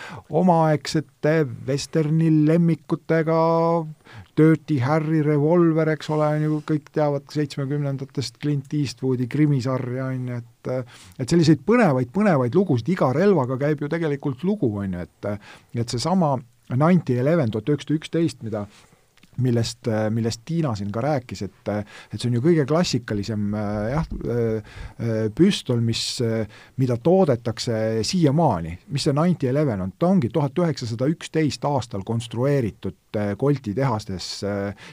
omaaegsete vesterni lemmikutega, Dirty Harry revolver, eks ole, on ju, kõik teavad seitsmekümnendatest Clint Eastwoodi krimisarja, on ju, et et selliseid põnevaid, põnevaid lugusid, iga relvaga käib ju tegelikult lugu, on ju, et et seesama Ninety Eleven tuhat üheksasada üksteist, mida millest, millest Tiina siin ka rääkis, et et see on ju kõige klassikalisem jah, püstol, mis, mida toodetakse siiamaani. mis see Ninety Eleven on, ta ongi tuhat üheksasada üksteist aastal konstrueeritud Colti tehastes,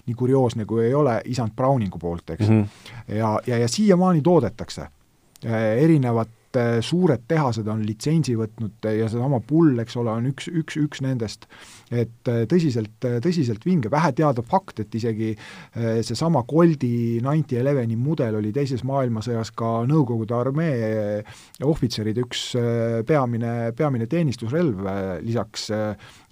nii kurioosne kui ei ole, isand Browningu poolt, eks mm. -hmm. ja, ja, ja siiamaani toodetakse erinevat et suured tehased on litsentsi võtnud ja seesama Pull, eks ole, on üks, üks, üks nendest. et tõsiselt, tõsiselt vinge, vähe teada fakt, et isegi eh, seesama Goldi Ninety Eleveni mudel oli teises maailmasõjas ka Nõukogude armee ohvitseride üks eh, peamine, peamine teenistusrelv eh, lisaks,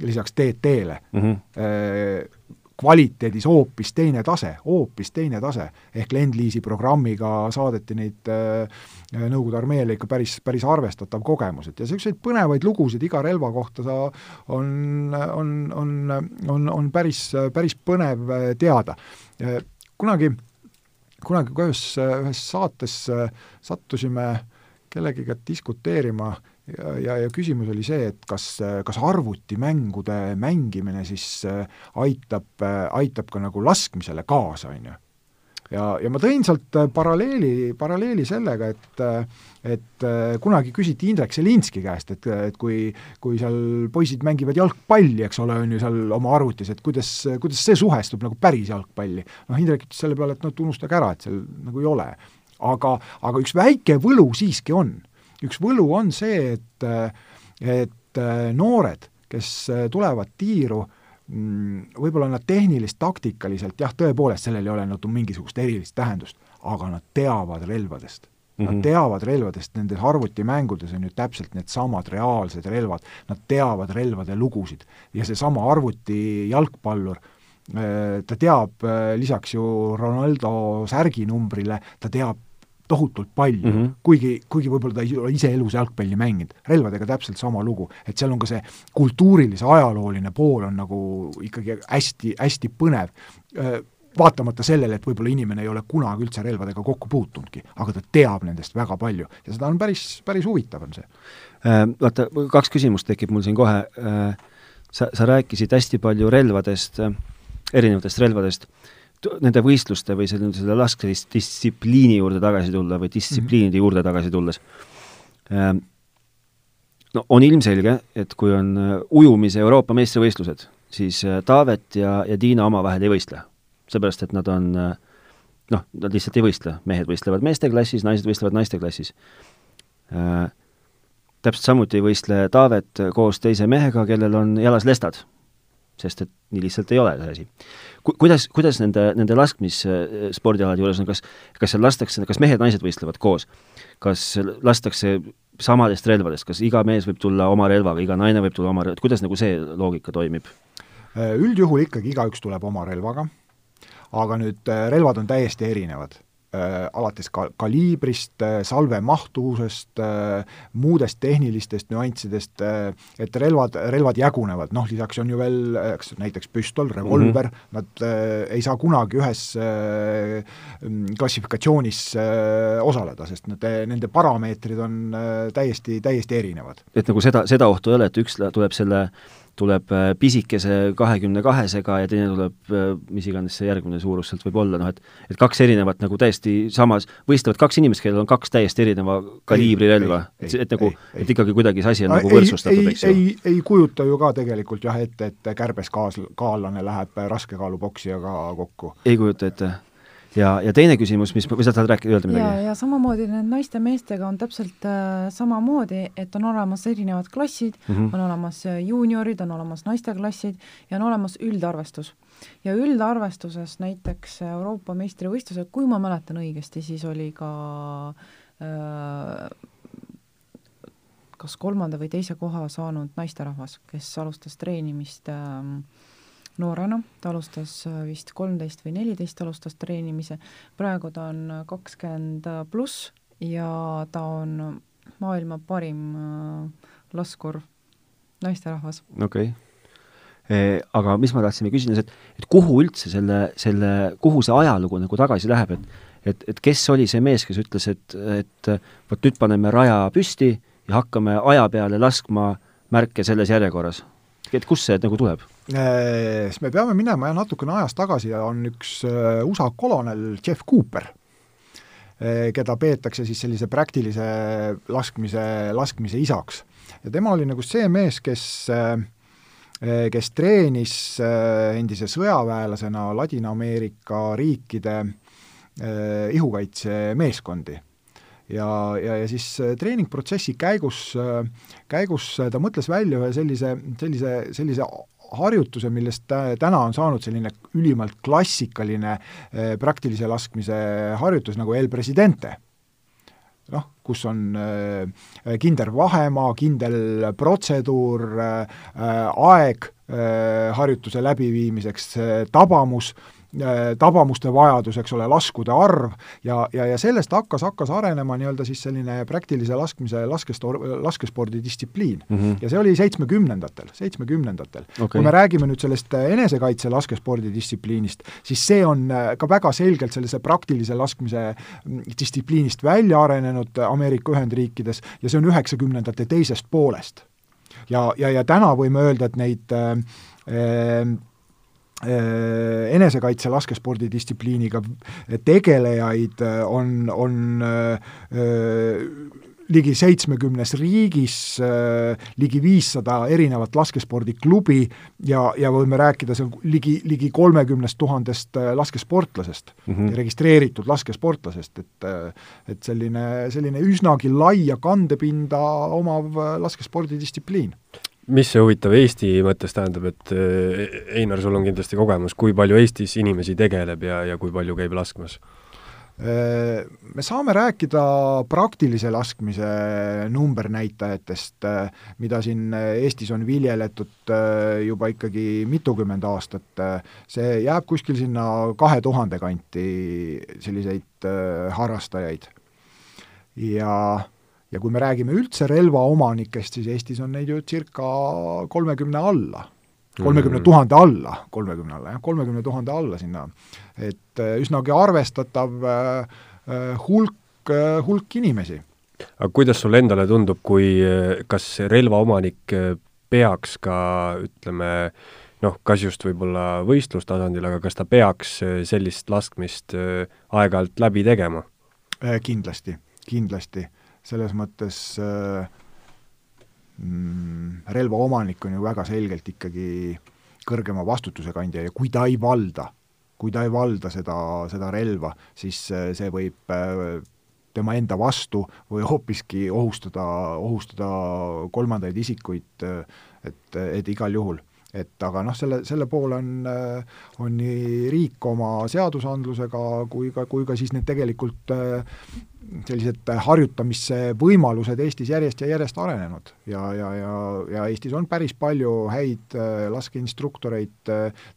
lisaks DT-le mm. -hmm kvaliteedis hoopis teine tase, hoopis teine tase. ehk Lend-Lease'i programmiga saadeti neid äh, Nõukogude armeele ikka päris, päris arvestatav kogemus, et ja niisuguseid põnevaid lugusid iga relva kohta sa on, on, on, on, on päris, päris põnev teada. kunagi, kunagi ka ühes, ühes saates sattusime kellegiga diskuteerima äh, ja, ja, ja küsimus oli see, et kas, kas arvutimängude mängimine siis äh, aitab, äh, aitab ka nagu laskmisele kaasa, on ju. ja, ja ma tõin sealt äh, paralleeli, paralleeli sellega, et et kunagi küsiti Indrek Selinski käest, et, et kui, kui seal poisid mängivad jalgpalli, eks ole, on ju seal oma arvutis, et kuidas, kuidas see suhestub nagu päris jalgpalli. noh, Indrek ütles selle peale, et noh, et unustage ära, et seal nagu ei ole. aga, aga üks väike võlu siiski on üks võlu on see, et, et noored, kes tulevad tiiru, mm, võib-olla nad tehnilist-taktikaliselt jah, tõepoolest, sellel ei ole nagu mingisugust erilist tähendust, aga nad teavad relvadest. Nad mm -hmm. teavad relvadest, nendes arvutimängudes on ju täpselt needsamad reaalsed relvad, nad teavad relvade lugusid ja seesama arvuti jalgpallur, ta teab lisaks ju Ronaldo särginumbrile, ta teab tohutult palju mm, -hmm. kuigi, kuigi võib-olla ta ei ole ise elus jalgpalli mänginud. relvadega täpselt sama lugu, et seal on ka see kultuurilise, ajalooline pool on nagu ikkagi hästi, hästi põnev, vaatamata sellele, et võib-olla inimene ei ole kunagi üldse relvadega kokku puutunudki, aga ta teab nendest väga palju ja seda on päris, päris huvitav, on see. Vaata, kaks küsimust tekib mul siin kohe, sa, sa rääkisid hästi palju relvadest, erinevatest relvadest nende võistluste või selle, selle laskedistsipliini juurde tagasi tulla või distsipliinide mm -hmm. juurde tagasi tulles ähm,, no on ilmselge, et kui on äh, ujumise Euroopa meistrivõistlused, siis äh, Taavet ja, ja Tiina omavahel ei võistle. seepärast, et nad on äh, noh, nad lihtsalt ei võistle, mehed võistlevad meeste klassis, naised võistlevad naiste klassis äh,. Täpselt samuti ei võistle Taavet koos teise mehega, kellel on jalas lestad, sest et nii lihtsalt ei ole see asi Ku-, kuidas, kuidas nende, nende laskmisspordialade juures on, kas, kas seal lastakse, kas mehed-naised võistlevad koos? kas lastakse samadest relvadest, kas iga mees võib tulla oma relvaga, iga naine võib tulla oma relvaga, kuidas nagu see loogika toimib? Äh, üldjuhul ikkagi igaüks tuleb oma relvaga, aga nüüd äh, relvad on täiesti erinevad äh, alates ka-, kaliibrist, salve mahtuvusest, muudest tehnilistest nüanssidest, et relvad, relvad jagunevad, noh lisaks on ju veel eks näiteks püstol, revolver mm, -hmm. nad äh, ei saa kunagi ühes äh, klassifikatsioonis äh, osaleda, sest nende, nende parameetrid on äh, täiesti, täiesti erinevad. et nagu seda, seda ohtu ei ole, et üks tuleb selle tuleb äh, pisikese kahekümne kahesega ja teine tuleb, äh, mis iganes see järgmine suurus sealt võib olla, noh et et kaks erinevat nagu täiesti samas, võistlevad kaks inimest, kellel on kaks täiesti erineva kaliibri relva, et, et nagu, et ikkagi kuidagi see asi on ei, nagu võrdsustatud, eks ju? ei, ei kujuta ju ka tegelikult jah ette, et kärbes kaas-, kaallane läheb raskekaalupoksijaga kokku. ei kujuta ette ja, ja teine küsimus, mis, või sa tahad rääkida, öelda midagi? ja, ja samamoodi need naiste-meestega on täpselt äh, samamoodi, et on olemas erinevad klassid mm, -hmm. on olemas äh, juuniorid, on olemas naisteklassid ja on olemas üldarvestus. ja üldarvestuses näiteks Euroopa meistrivõistlused, kui ma mäletan õigesti, siis oli ka äh, kas kolmanda või teise koha saanud naisterahvas, kes alustas treenimist äh, noorena, ta alustas äh, vist kolmteist või neliteist alustas treenimise, praegu ta on kakskümmend pluss ja ta on maailma parim äh, laskur naisterahvas. okei okay. E,. Aga mis ma tahtsin küsida, et, et kuhu üldse selle, selle, kuhu see ajalugu nagu tagasi läheb, et et, et kes oli see mees, kes ütles, et, et vot nüüd paneme raja püsti ja hakkame aja peale laskma märke selles järjekorras? Et kust see nagu tuleb? Äh, siis me peame minema jah natukene ajas tagasi ja on üks äh, USA kolonel Jeff Cooper, äh, keda peetakse siis sellise praktilise laskmise, laskmise isaks. ja tema oli nagu see mees, kes kes treenis endise sõjaväelasena Ladina-Ameerika riikide ihukaitsemeeskondi ja, ja, ja siis treeningprotsessi käigus, käigus ta mõtles välja ühe sellise, sellise, sellise harjutuse, millest täna on saanud selline ülimalt klassikaline praktilise laskmise harjutus nagu El Presidente. Noh, kus on äh, kindel vahemaa, kindel protseduur äh,, aeg äh, harjutuse läbiviimiseks, tabamus Äh, tabamuste vajadus, eks ole, laskude arv ja, ja, ja sellest hakkas, hakkas arenema nii-öelda siis selline praktilise laskmise, laskestor-, laskespordidistsipliin mm. -hmm. ja see oli seitsmekümnendatel, seitsmekümnendatel okay.. kui me räägime nüüd sellest äh, enesekaitse laskespordidistsipliinist, siis see on äh, ka väga selgelt sellise praktilise laskmise mm, distsipliinist välja arenenud Ameerika Ühendriikides ja see on üheksakümnendate teisest poolest. ja, ja, ja täna võime öelda, et neid äh, Äh, enesekaitse laskespordidistsipliiniga tegelejaid äh, on, on äh, ligi seitsmekümnes riigis, ligi viissada erinevat laskespordiklubi ja, ja võime rääkida seal ligi, ligi kolmekümnest tuhandest laskesportlasest mm, -hmm. registreeritud laskesportlasest, et et selline, selline üsnagi laia kandepinda omav laskespordidistsipliin mis see huvitav Eesti mõttes tähendab, et eh, Einar, sul on kindlasti kogemus, kui palju Eestis inimesi tegeleb ja, ja kui palju käib laskmas? Me saame rääkida praktilise laskmise numbernäitajatest, mida siin Eestis on viljeletud äh, juba ikkagi mitukümmend aastat, see jääb kuskil sinna kahe tuhande kanti selliseid harrastajaid. ja ja kui me räägime üldse relvaomanikest, siis Eestis on neid ju circa kolmekümne alla, kolmekümne mm. tuhande alla, kolmekümne alla, jah, kolmekümne tuhande alla sinna. et äh, üsnagi arvestatav äh, äh, hulk, hulk inimesi. aga kuidas sulle endale tundub, kui, kas relvaomanik peaks ka ütleme, noh, kas just võib-olla võistlustasandil, aga kas ta peaks sellist laskmist aeg-ajalt läbi tegema? Kindlasti, kindlasti selles mõttes äh, mm, relvaomanik on ju väga selgelt ikkagi kõrgema vastutuse kandja ja kui ta ei valda, kui ta ei valda seda, seda relva, siis see võib tema enda vastu või hoopiski ohustada, ohustada kolmandaid isikuid, et, et igal juhul et aga noh, selle, selle poole on, on nii riik oma seadusandlusega kui ka, kui ka siis need tegelikult sellised harjutamisvõimalused Eestis järjest ja järjest arenenud ja, ja, ja, ja Eestis on päris palju häid laskeinstruktoreid,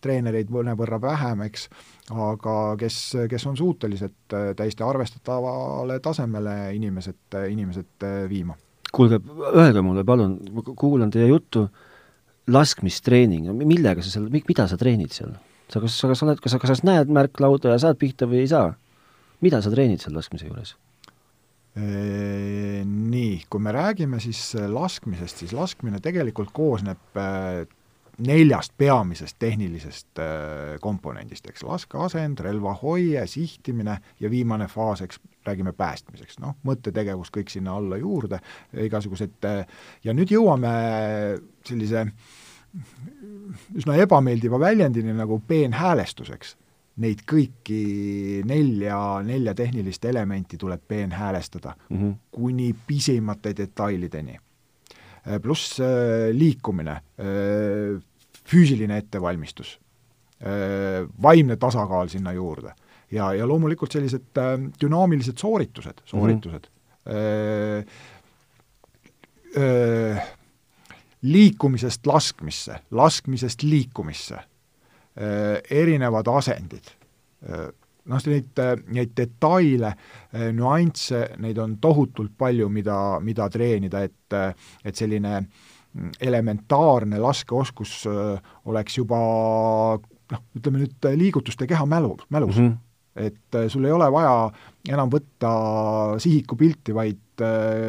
treenereid mõnevõrra vähem, eks, aga kes, kes on suutelised täiesti arvestatavale tasemele inimesed, inimesed viima. kuulge, öelge mulle palun, kuulan teie juttu laskmistreening, millega sa seal, mida sa treenid seal? sa kas, kas sa oled, kas sa, kas sa näed märklauda ja saad pihta või ei saa? mida sa treenid seal laskmise juures? Nii, kui me räägime siis laskmisest, siis laskmine tegelikult koosneb neljast peamisest tehnilisest komponendist, eks, laskeasend, relvahoie, sihtimine ja viimane faas, eks, räägime päästmiseks, noh, mõttetegevus kõik sinna alla juurde, igasugused ja nüüd jõuame sellise üsna ebameeldiva väljendini nagu peenhäälestuseks. Neid kõiki nelja, nelja tehnilist elementi tuleb peenhäälestada mm -hmm. kuni pisimate detailideni Äh, pluss äh, liikumine, äh, füüsiline ettevalmistus, vaimne tasakaal sinna juurde ja, ja loomulikult sellised dünaamilised sooritused, sooritused mm. -hmm. liikumisest laskmisse, laskmisest liikumisse, erinevad asendid noh, neid, neid detaile, nüansse, neid on tohutult palju, mida, mida treenida, et, et selline elementaarne laskeoskus oleks juba noh, ütleme nüüd liigutuste keha mälu, mälus mm. -hmm et sul ei ole vaja enam võtta sihikupilti, vaid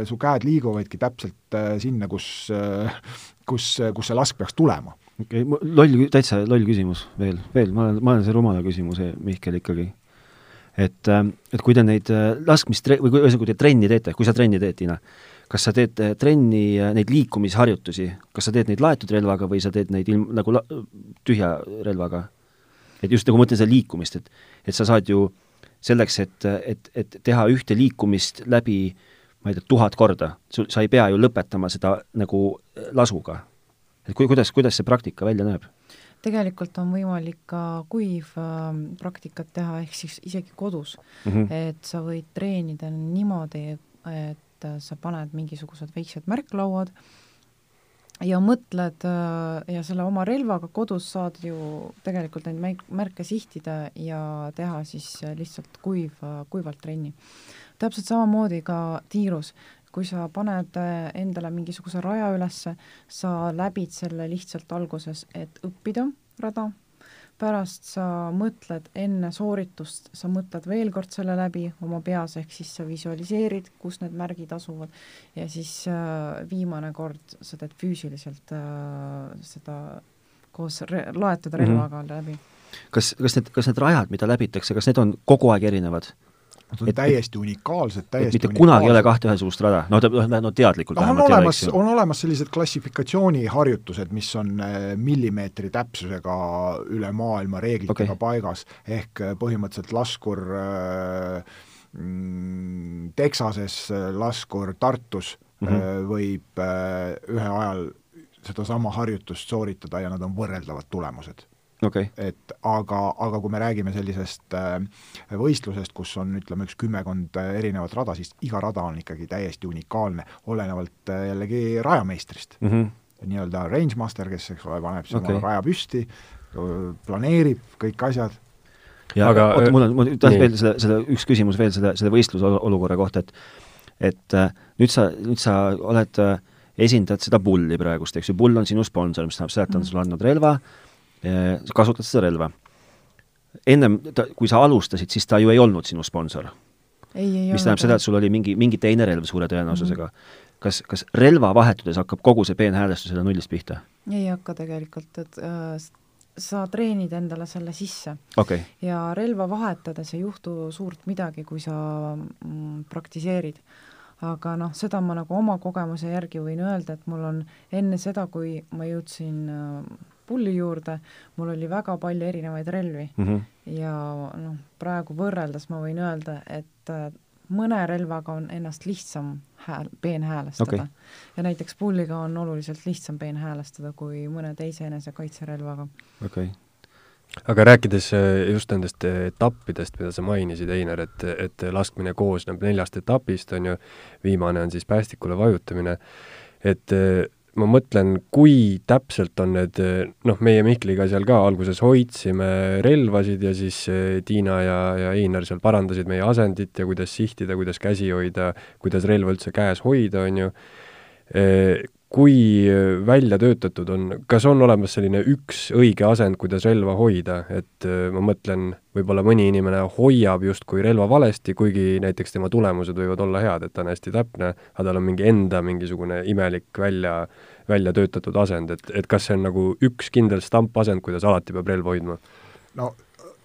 su käed liiguvadki täpselt sinna, kus, kus, kus see lask peaks tulema okei okay,, loll, täitsa loll küsimus veel, veel, ma olen, ma olen see rumala küsimuse, Mihkel, ikkagi et, äh, et kui te neid äh, laskmistre-, või ühesõnaga, kui te trenni teete, kui sa trenni teed, Tiina, kas sa teed äh, trenni, neid liikumisharjutusi, kas sa teed neid laetud relvaga või sa teed neid ilm-, nagu la-, tühja relvaga? Et just nagu ma mõtlen seda liikumist, et, et sa saad ju selleks, et, et, et teha ühte liikumist läbi ma ei tea, tuhat korda, sul, sa ei pea ju lõpetama seda nagu lasuga. et kui, kuidas, kuidas see praktika välja näeb? tegelikult on võimalik ka kuivpraktikat ähm, teha, ehk siis isegi kodus mm. -hmm. et sa võid treenida niimoodi, et äh, sa paned mingisugused väiksed märklauad ja mõtled äh, ja selle oma relvaga kodus saad ju tegelikult neid märke sihtida ja teha siis lihtsalt kuiv, kuivalt trenni. täpselt samamoodi ka tiirus, kui sa paned äh, endale mingisuguse raja ülesse, sa läbid selle lihtsalt alguses, et õppida rada, pärast sa mõtled enne sooritust, sa mõtled veel kord selle läbi oma peas, ehk siis sa visualiseerid, kus need märgid asuvad ja siis äh, viimane kord sa teed füüsiliselt äh, seda koos re-, loetud relvaga mm -hmm. läbi. kas, kas need, kas need rajad, mida läbitakse, kas need on kogu aeg erinevad? Nad on et, täiesti unikaalsed, täiesti mitte unikaalsed. kunagi ei ole kahte ühesugust rada, no ta, no teadlikult no, on olemas, on olemas sellised klassifikatsiooniharjutused, mis on äh, millimeetri täpsusega üle maailma reeglitega okay. paigas, ehk äh, põhimõtteliselt laskur äh, mm, Texases, laskur Tartus mm -hmm. võib ühe ajal sedasama harjutust sooritada ja nad on võrreldavad tulemused okay.. et aga, aga kui me räägime sellisest äh, võistlusest, kus on ütleme, üks kümmekond äh, erinevat rada, siis iga rada on ikkagi täiesti unikaalne, olenevalt äh, jällegi rajameistrist mm. -hmm. nii-öelda range master, kes, eks ole, paneb siis okay. raja püsti, planeerib kõik asjad ja aga oota, mul on, mul tahtsin veel selle, selle, üks küsimus veel selle, selle võistluse olukorra kohta, et et äh, nüüd sa, nüüd sa oled äh,, esindad seda Bulli praegust, eks ju, Bull on sinu sponsor, mis tähendab seda, et ta on sulle andnud relva äh,, kasutad seda relva. ennem kui sa alustasid, siis ta ju ei olnud sinu sponsor. mis tähendab seda, et sul oli mingi, mingi teine relv suure tõenäosusega mm. -hmm. kas, kas relva vahetudes hakkab kogu see peenhäälestus jälle nullist pihta? ei hakka tegelikult, et äh, sa treenid endale selle sisse okay.. ja relva vahetades ei juhtu suurt midagi, kui sa mm, praktiseerid aga noh, seda ma nagu oma kogemuse järgi võin öelda, et mul on enne seda, kui ma jõudsin äh, pulli juurde, mul oli väga palju erinevaid relvi mm. -hmm. ja noh, praegu võrreldes ma võin öelda, et äh, mõne relvaga on ennast lihtsam hääl, peenhäälestada Okei. ja näiteks pulliga on oluliselt lihtsam peenhäälestada kui mõne teise enesekaitserelvaga. okei okay. aga rääkides äh, just nendest äh, etappidest, mida sa mainisid, Einar, et, et laskmine koosneb neljast etapist, on ju, viimane on siis päästikule vajutamine, et ma mõtlen, kui täpselt on need, noh, meie Mihkliga seal ka alguses hoidsime relvasid ja siis eh, Tiina ja, ja Einar seal parandasid meie asendit ja kuidas sihtida, kuidas käsi hoida, kuidas relva üldse käes hoida, on ju. Kui välja töötatud on, kas on olemas selline üks õige asend, kuidas relva hoida, et eh, ma mõtlen, võib-olla mõni inimene hoiab justkui relva valesti, kuigi näiteks tema tulemused võivad olla head, et ta on hästi täpne, aga tal on mingi enda mingisugune imelik välja, välja töötatud asend, et, et kas see on nagu üks kindel stampasend, kuidas alati peab relva hoidma? no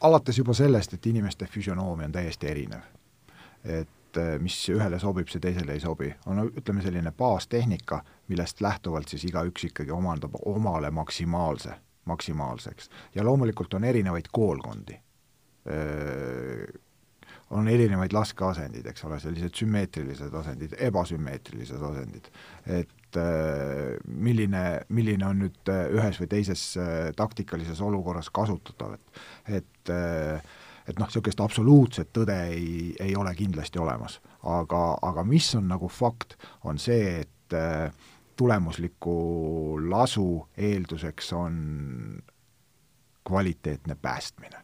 alates juba sellest, et inimeste füsionoomia on täiesti erinev. et eh, mis ühele sobib, see teisele ei sobi. on ütleme, selline baastehnika, millest lähtuvalt siis igaüks ikkagi omandab omale maksimaalse, maksimaalseks. ja loomulikult on erinevaid koolkondi on erinevaid laskeasendid, eks ole, sellised sümmeetrilised asendid, ebasümmeetrilised asendid. et milline, milline on nüüd ühes või teises taktikalises olukorras kasutatav, et et et noh, niisugust absoluutset tõde ei, ei ole kindlasti olemas. aga, aga mis on nagu fakt, on see, et tulemusliku lasu eelduseks on kvaliteetne päästmine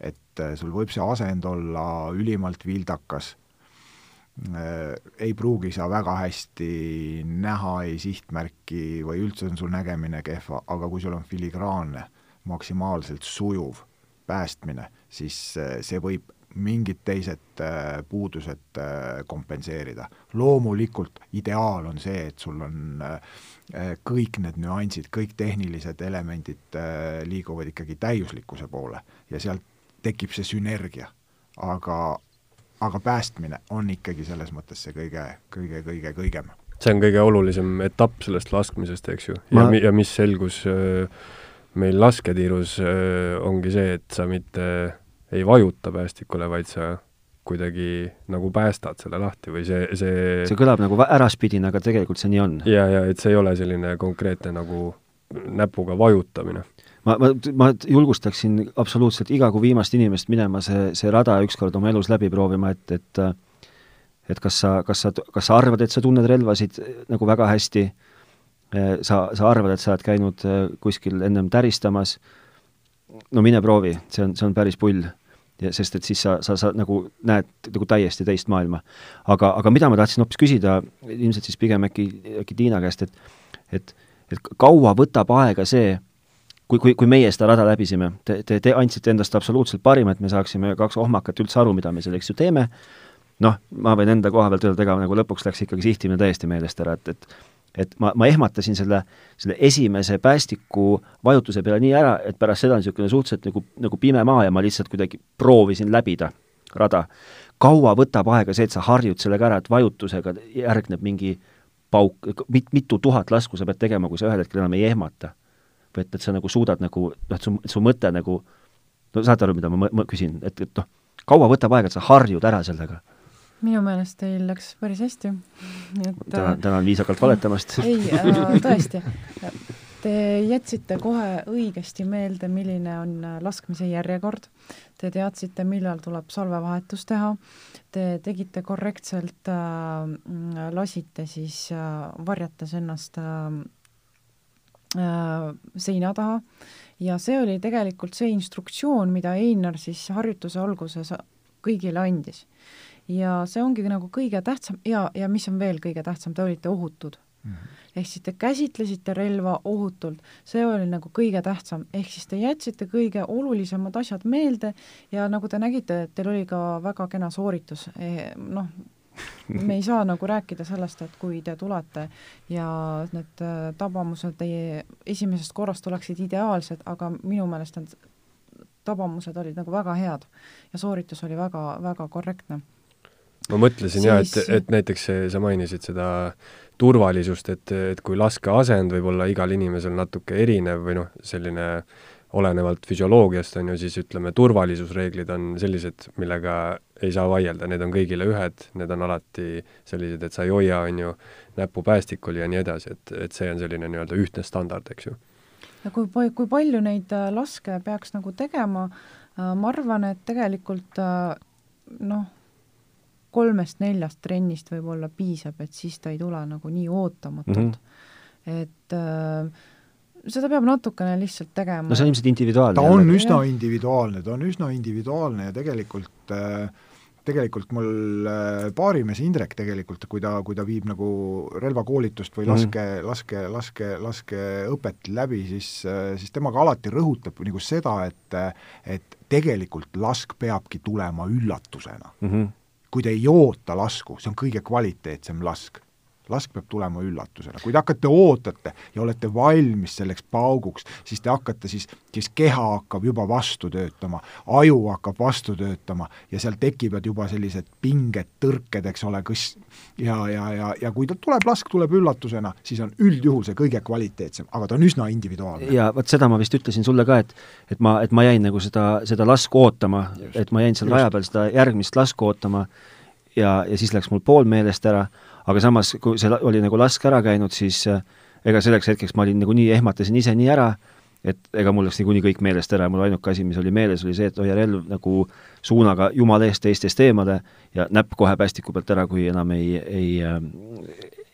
et äh, sul võib see asend olla ülimalt vildakas, äh, ei pruugi sa väga hästi näha ei sihtmärki või üldse on sul nägemine kehva, aga kui sul on filigraanne, maksimaalselt sujuv päästmine, siis äh, see võib mingid teised puudused kompenseerida. loomulikult ideaal on see, et sul on kõik need nüansid, kõik tehnilised elemendid liiguvad ikkagi täiuslikkuse poole ja sealt tekib see sünergia. aga, aga päästmine on ikkagi selles mõttes see kõige, kõige, kõige kõigem. see on kõige olulisem etapp sellest laskmisest, eks ju, ja ja mis selgus äh, meil lasketiirus äh, ongi see, et sa mitte ei vajuta päästikule, vaid sa kuidagi nagu päästad selle lahti või see, see see kõlab nagu äraspidine, aga tegelikult see nii on. ja, ja et see ei ole selline konkreetne nagu näpuga vajutamine ma, ma, ma julgustaksin absoluutselt iga kui viimast inimest minema see, see rada ükskord oma elus läbi proovima, et, et et kas sa, kas sa, kas sa arvad, et sa tunned relvasid nagu väga hästi, sa, sa arvad, et sa oled käinud kuskil ennem täristamas, no mine proovi, see on, see on päris pull. ja sest et siis sa, sa, sa nagu näed nagu täiesti teist maailma. aga, aga mida ma tahtsin hoopis küsida, ilmselt siis pigem äkki, äkki Tiina käest, et et, et kaua võtab aega see, kui, kui, kui meie seda rada läbisime, te, te, te andsite endast absoluutselt parima, et me saaksime kaks ohmakat üldse aru, mida me selleks ju teeme, noh, ma võin enda koha pealt öelda, ega nagu lõpuks läks ikkagi sihtimine täiesti meelest ära, et, et et ma, ma ehmatasin selle, selle esimese päästiku vajutuse peale nii ära, et pärast seda on niisugune suhteliselt nagu, nagu pime maa ja ma lihtsalt kuidagi proovisin läbida rada. kaua võtab aega see, et sa harjud sellega ära, et vajutusega järgneb mingi pauk, mit-, mitu tuhat lasku sa pead tegema, kui sa ühel hetkel enam ei ehmata et, et sa nagu suudad nagu, noh, et su, su mõte nagu, no saate aru, mida ma, ma küsin, et, et noh, kaua võtab aega, et sa harjud ära sellega? Minu meelest teil läks päris hästi. tänan, tänan viisakalt valetamast. ei äh,, tõesti. Te jätsite kohe õigesti meelde, milline on äh, laskmise järjekord. Te teadsite, millal tuleb salvevahetus teha. Te tegite korrektselt äh,, lasite siis äh, varjates ennast äh, Äh, seina taha ja see oli tegelikult see instruktsioon, mida Einar siis harjutuse alguses kõigile andis. Ja see ongi nagu kõige tähtsam ja, ja mis on veel kõige tähtsam, te olite ohutud mm. -hmm. ehk siis te käsitlesite relva ohutult, see oli nagu kõige tähtsam, ehk siis te jätsite kõige olulisemad asjad meelde ja nagu te nägite, et teil oli ka väga kena sooritus, eh, noh, me ei saa nagu rääkida sellest, et kui te tulete ja need äh, tabamused teie esimesest korrast oleksid ideaalsed, aga minu meelest need tabamused olid nagu väga head ja sooritus oli väga, väga korrektne. Ma mõtlesin siis... jaa, et, et näiteks sa mainisid seda turvalisust, et, et kui laskeasend võib olla igal inimesel natuke erinev või noh, selline olenevalt füsioloogiast, on ju, siis ütleme, turvalisusreeglid on sellised, millega ei saa vaielda, need on kõigile ühed, need on alati sellised, et sa ei hoia, on ju, näppu päästikul ja nii edasi, et, et see on selline nii-öelda ühtne standard, eks ju. ja kui, kui palju neid äh, laske peaks nagu tegema, ma arvan, et tegelikult äh, noh, kolmest-neljast trennist võib-olla piisab, et siis ta ei tule nagu nii ootamatult mm. -hmm. et äh, seda peab natukene lihtsalt tegema. no see on ilmselt individuaalne. ta on üsna Jah. individuaalne, ta on üsna individuaalne ja tegelikult äh, tegelikult mul äh, baarimees Indrek tegelikult, kui ta, kui ta viib nagu relvakoolitust või laske mm, laske, laske, laskeõpet läbi, siis, siis tema ka alati rõhutab nagu seda, et et tegelikult lask peabki tulema üllatusena. mm. -hmm. Kui te ei oota lasku, see on kõige kvaliteetsem lask. Lask peab tulema üllatusena, kui te hakkate ootate ja olete valmis selleks pauguks, siis te hakkate siis, siis keha hakkab juba vastu töötama, aju hakkab vastu töötama ja seal tekivad juba sellised pinged, tõrked, eks ole, kus ja, ja, ja, ja kui ta tuleb, lask tuleb üllatusena, siis on üldjuhul see kõige kvaliteetsem, aga ta on üsna individuaalne. ja vot seda ma vist ütlesin sulle ka, et et ma, et ma jäin nagu seda, seda lasku ootama, et ma jäin seal Just. raja peal seda järgmist lasku ootama ja, ja siis läks mul pool meelest ära, aga samas, kui see oli nagu lask ära käinud, siis äh, ega selleks hetkeks ma olin nagunii, ehmatasin ise nii ära, et ega mul läks niikuinii kõik meelest ära, mul ainuke asi, mis oli meeles, oli see, et hoia relv nagu suunaga jumala eest teistest eemale ja näpp kohe päästiku pealt ära, kui enam ei, ei äh,,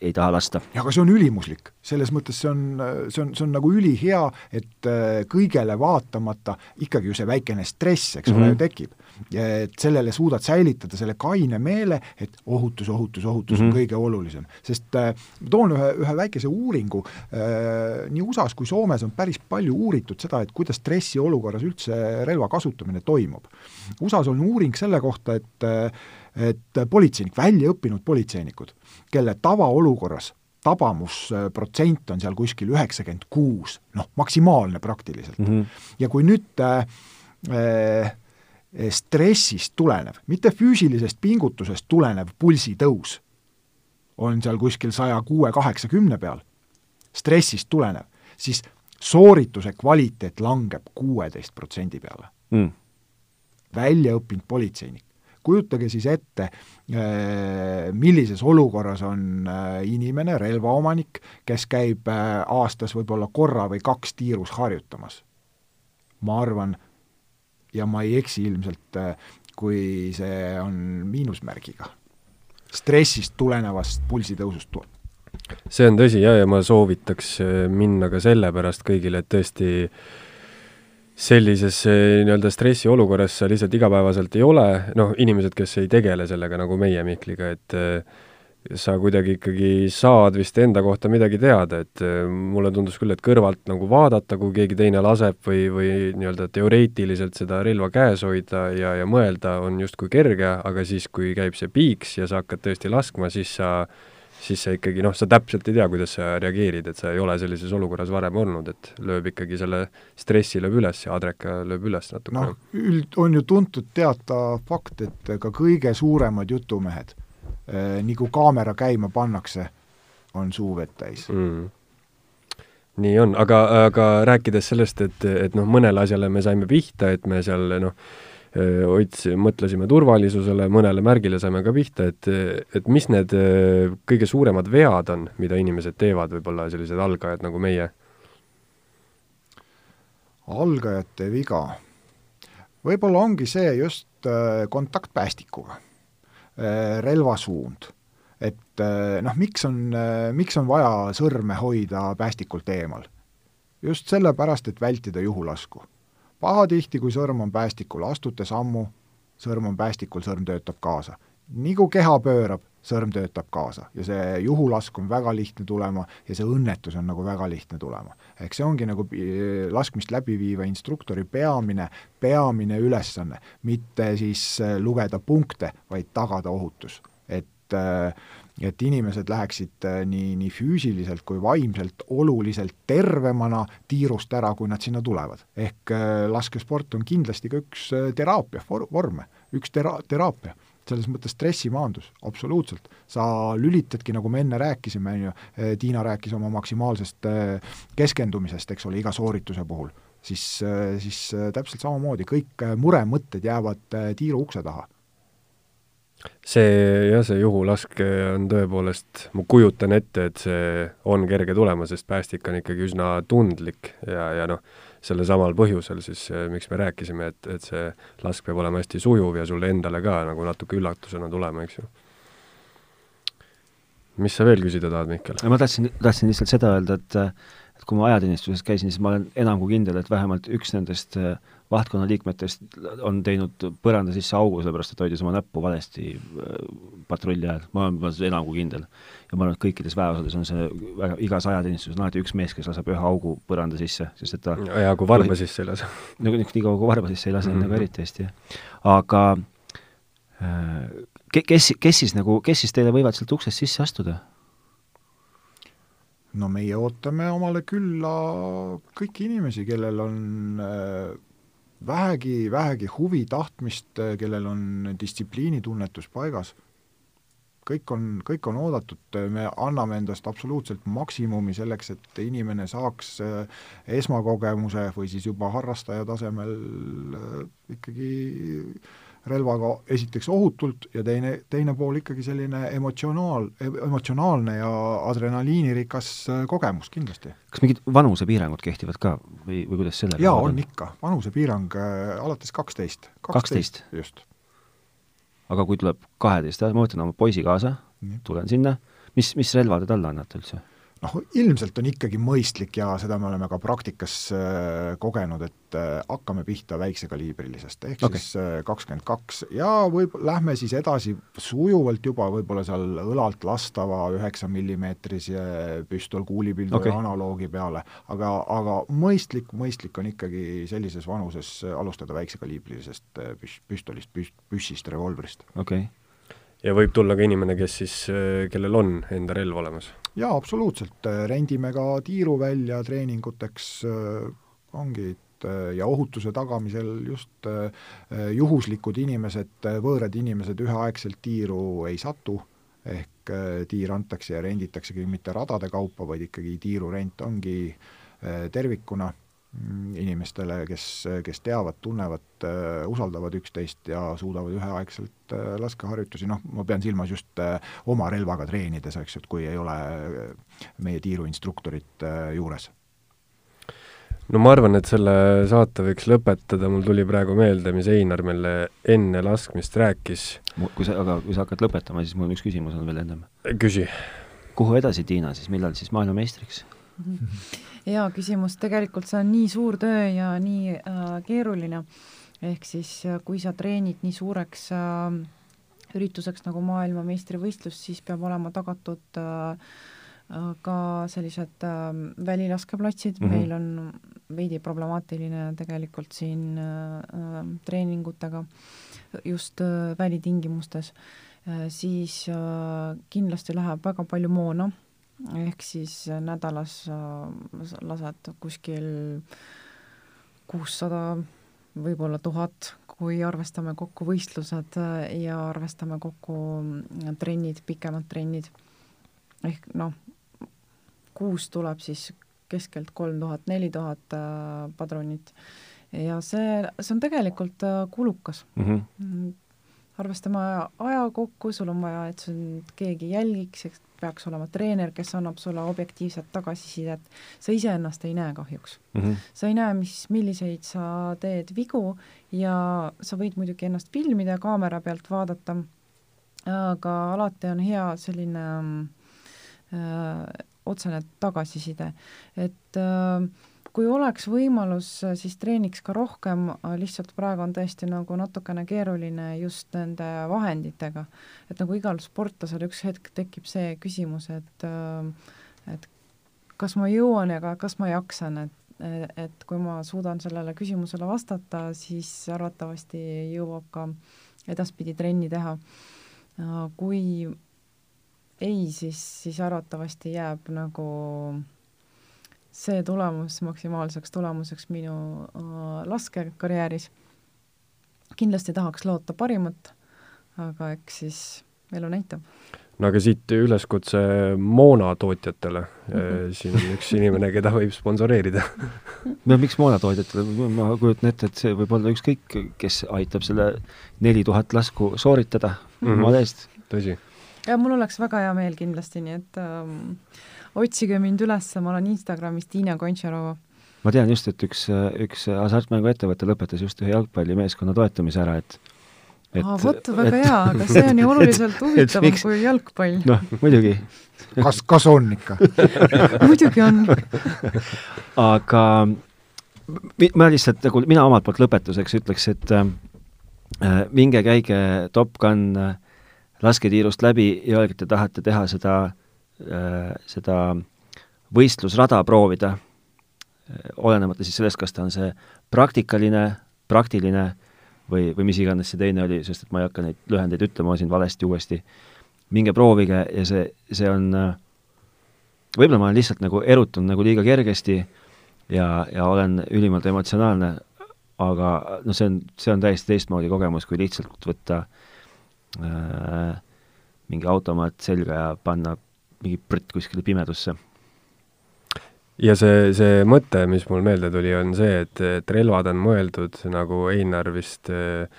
ei taha lasta. ja aga see on ülimuslik, selles mõttes see on, see on, see on nagu ülihea, et äh, kõigele vaatamata ikkagi ju see väikene stress, eks mm -hmm. ole, Mhm. ju tekib. et sellele suudad säilitada selle kaine meele, et ohutus, ohutus, ohutus mm -hmm. on Mhm. kõige olulisem. sest äh, toon ühe, ühe väikese uuringu äh,, nii USA-s kui Soomes on päris palju uuritud seda, et kuidas stressiolukorras üldse relva kasutamine toimub. USA-s on uuring selle kohta, et äh, et politseinik, väljaõppinud politseinikud, kelle tavaolukorras tabamusprotsent on seal kuskil üheksakümmend kuus, noh, maksimaalne praktiliselt mm. Mm -hmm. ja kui nüüd äh, äh, stressist tulenev, mitte füüsilisest pingutusest tulenev pulsitõus on seal kuskil saja kuue, kaheksakümne peal, stressist tulenev, siis soorituse kvaliteet langeb kuueteist protsendi peale Mm. väljaõppinud politseinik. Kujutage siis ette, millises olukorras on äh, inimene, relvaomanik, kes käib äh, aastas võib-olla korra või kaks tiirus harjutamas. ma arvan, ja ma ei eksi ilmselt, äh, kui see on miinusmärgiga. stressist tulenevast pulsitõusust tu-, see on tõsi jah, ja ma soovitaks äh, minna ka sellepärast kõigile, et tõesti sellises äh, nii-öelda stressiolukorras sa lihtsalt igapäevaselt ei ole, noh, inimesed, kes ei tegele sellega nagu meie Mihkliga, et äh, sa kuidagi ikkagi saad vist enda kohta midagi teada, et äh, mulle tundus küll, et kõrvalt nagu vaadata, kui keegi teine laseb või, või nii-öelda teoreetiliselt seda relva käes hoida ja, ja mõelda, on justkui kerge, aga siis, kui käib see piiks ja sa hakkad tõesti laskma, siis sa siis sa ikkagi noh, sa täpselt ei tea, kuidas sa reageerid, et sa ei ole sellises olukorras varem olnud, et lööb ikkagi selle stressi lööb üles ja adreka lööb üles natukene noh, üld, on ju tuntud teada fakt, et ka kõige suuremad jutumehed, nii kui kaamera käima pannakse, on suu vett täis mm. nii on, aga, aga rääkides sellest, et, et noh, mõnele asjale me saime pihta, et me seal noh, ots-, mõtlesime turvalisusele, mõnele märgile saime ka pihta, et, et mis need kõige suuremad vead on, mida inimesed teevad, võib-olla sellised algajad nagu meie? algajate viga, võib-olla ongi see just kontakt päästikuga, relvasuund. et noh, miks on, miks on vaja sõrme hoida päästikult eemal? just sellepärast, et vältida juhulasku. Pahatihti, kui sõrm on päästikul, astute sammu, sõrm on päästikul, sõrm töötab kaasa. nii kui keha pöörab, sõrm töötab kaasa ja see juhulask on väga lihtne tulema ja see õnnetus on nagu väga lihtne tulema. ehk see ongi nagu pi- laskmist läbi viiva instruktori peamine, peamine ülesanne, mitte siis äh, lugeda punkte, vaid tagada ohutus. et äh, et inimesed läheksid äh, nii, nii füüsiliselt kui vaimselt oluliselt tervemana tiirust ära, kui nad sinna tulevad. ehk äh, laskesport on kindlasti ka üks äh, teraapia for-, vorme, üks tera-, teraapia selles mõttes stressimaandus, absoluutselt. sa lülitadki, nagu me enne rääkisime, on ju, Tiina rääkis oma maksimaalsest keskendumisest, eks ole, iga soorituse puhul, siis, siis täpselt samamoodi, kõik muremõtted jäävad tiiru ukse taha see jah, see juhulask on tõepoolest, ma kujutan ette, et see on kerge tulema, sest päästik on ikkagi üsna tundlik ja, ja noh, selle samal põhjusel siis, miks me rääkisime, et, et see lask peab olema hästi sujuv ja sulle endale ka nagu natuke üllatusena tulema, eks ju. mis sa veel küsida tahad, Mihkel? ma tahtsin, tahtsin lihtsalt seda öelda, et et kui ma ajateenistuses käisin, siis ma olen enam kui kindel, et vähemalt üks nendest äh, vahtkonna liikmetest on teinud põranda sisse augu, sellepärast et hoidis oma näppu valesti äh, patrulli ajal, ma olen, enam kui kindel. ja ma arvan, et kõikides väeosades on see väga, igas ajateenistuses on alati üks mees, kes laseb ühe augu põranda sisse, sest et ta ja kui varba sisse ei lase. no nii kaua, kui varba sisse ei lase mm, -hmm. nagu eriti hästi, jah. aga äh, kes, kes siis nagu, kes siis teile võivad sealt uksest sisse astuda? No meie ootame omale külla kõiki inimesi, kellel on äh, vähegi, vähegi huvi, tahtmist, kellel on distsipliinitunnetus paigas, kõik on, kõik on oodatud, me anname endast absoluutselt maksimumi selleks, et inimene saaks äh, esmakogemuse või siis juba harrastaja tasemel äh, ikkagi relvaga esiteks ohutult ja teine, teine pool ikkagi selline emotsionaal, emotsionaalne ja adrenaliinirikas äh, kogemus kindlasti. kas mingid vanusepiirangud kehtivad ka või, või kuidas sellega jaa, on ikka, vanusepiirang äh, alates kaksteist. kaksteist? just. aga kui tuleb kaheteist, ma võtan oma poisi kaasa, tulen sinna, mis, mis relva te talle annate üldse? Noh, ilmselt on ikkagi mõistlik ja seda me oleme ka praktikas äh, kogenud, et äh, hakkame pihta väiksekaliibrilisest, ehk okay. siis äh, kakskümmend kaks ja võib, lähme siis edasi sujuvalt juba võib-olla seal õlalt lastava üheksa millimeetrise püstol kuulipildu okay. analoogi peale, aga, aga mõistlik, mõistlik on ikkagi sellises vanuses alustada väiksekaliibrilisest püs-, püstolist, püs-, püssist, revolvrist. okei okay ja võib tulla ka inimene, kes siis, kellel on enda relv olemas? Jaa, absoluutselt, rendime ka tiiru välja treeninguteks, ongi, ja ohutuse tagamisel just juhuslikud inimesed, võõrad inimesed üheaegselt tiiru ei satu, ehk tiir antakse ja renditaksegi mitte radade kaupa, vaid ikkagi tiirurent ongi tervikuna inimestele, kes, kes teavad, tunnevad, äh, usaldavad üksteist ja suudavad üheaegselt äh, laskeharjutusi, noh, ma pean silmas just äh, oma relvaga treenides, eks ju, et kui ei ole meie tiiruinstruktorit juures no ma arvan, et selle saate võiks lõpetada, mul tuli praegu meelde, mis Einar meile enne laskmist rääkis. kui sa, aga kui sa hakkad lõpetama, siis mul üks küsimus on veel ennem. küsi. kuhu edasi, Tiina, siis millal siis maailmameistriks hea küsimus, tegelikult see on nii suur töö ja nii äh, keeruline, ehk siis äh, kui sa treenid nii suureks äh, ürituseks nagu maailmameistrivõistlus, siis peab olema tagatud äh, äh ka sellised äh, välilaskeplatsid. Mm, -hmm. meil on veidi problemaatiline tegelikult siin äh, äh, treeningutega just äh, välitingimustes. Äh,, siis äh, kindlasti läheb väga palju moona ehk siis nädalas lased kuskil kuussada, võib-olla tuhat, kui arvestame kokku võistlused ja arvestame kokku trennid, pikemad trennid. ehk noh, kuus tuleb siis keskelt kolm tuhat, neli tuhat äh, padrunit ja see, see on tegelikult äh, kulukas mhm. mm. -hmm. arvestame aja kokku, sul on vaja, et sind keegi jälgiks, eks peaks olema treener, kes annab sulle objektiivset tagasisidet, sa iseennast ei näe kahjuks mm. -hmm. sa ei näe, mis, milliseid sa teed vigu ja sa võid muidugi ennast filmida, kaamera pealt vaadata, aga alati on hea selline äh, otsene tagasiside, et äh, kui oleks võimalus, siis treeniks ka rohkem, lihtsalt praegu on tõesti nagu natukene keeruline just nende vahenditega. et nagu igal sportlasel üks hetk tekib see küsimus, et et kas ma jõuan ja ka kas ma jaksan, et et kui ma suudan sellele küsimusele vastata, siis arvatavasti jõuab ka edaspidi trenni teha. kui ei, siis, siis arvatavasti jääb nagu see tulemus maksimaalseks tulemuseks minu äh, laskekarjääris. kindlasti tahaks loota parimat, aga eks siis elu näitab. no aga siit üleskutse moonatootjatele mm. -hmm. siin on üks inimene, keda võib sponsoreerida no miks moonatootjatele, ma kujutan ette, et see võib olla ükskõik, kes aitab selle neli tuhat lasku sooritada mm -hmm. maade eest. tõsi. Ja mul oleks väga hea meel kindlasti, nii et ähm, otsige mind üles, ma olen Instagramis Tiina Kontšarova ma tean just, et üks, üks hasartmänguettevõte lõpetas just ühe jalgpallimeeskonna toetamise ära, et et aa, vot, väga hea, aga see on ju oluliselt huvitavam miks... kui jalgpall. noh, muidugi. kas, kas on ikka muidugi on aga ma lihtsalt nagu, mina omalt poolt lõpetuseks ütleks, et äh, minge käige Top Gun äh, lasketiirust läbi ja öelge, et te tahate teha seda äh,, seda võistlusrada proovida olenemata siis sellest, kas ta on see praktikaline, praktiline või, või mis iganes see teine oli, sest et ma ei hakka neid lühendeid ütlema siin valesti uuesti, minge proovige ja see, see on, võib-olla ma olen lihtsalt nagu erutunud nagu liiga kergesti ja, ja olen ülimalt emotsionaalne, aga noh, see on, see on täiesti teistmoodi kogemus, kui lihtsalt võtta äh, mingi automaat selga ja panna mingi prõtt kuskile pimedusse ja see, see mõte, mis mul meelde tuli, on see, et, et relvad on mõeldud, nagu Einar vist äh,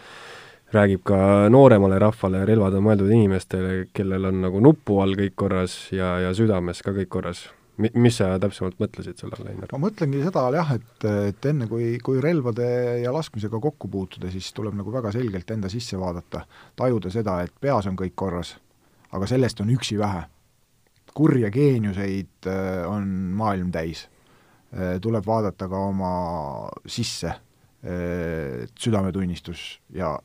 räägib ka nooremale rahvale, relvad on mõeldud inimestele, kellel on nagu nupu all kõik korras ja, ja südames ka kõik korras. Mi-, mis sa täpsemalt mõtlesid selle all, Einar? ma mõtlengi seda jah, et, et enne, kui, kui relvade ja laskmisega kokku puutuda, siis tuleb nagu väga selgelt enda sisse vaadata, tajuda seda, et peas on kõik korras, aga sellest on üksi vähe kurje geeniuseid äh, on maailm täis. Äh, tuleb vaadata ka oma sisse, äh, südametunnistus ja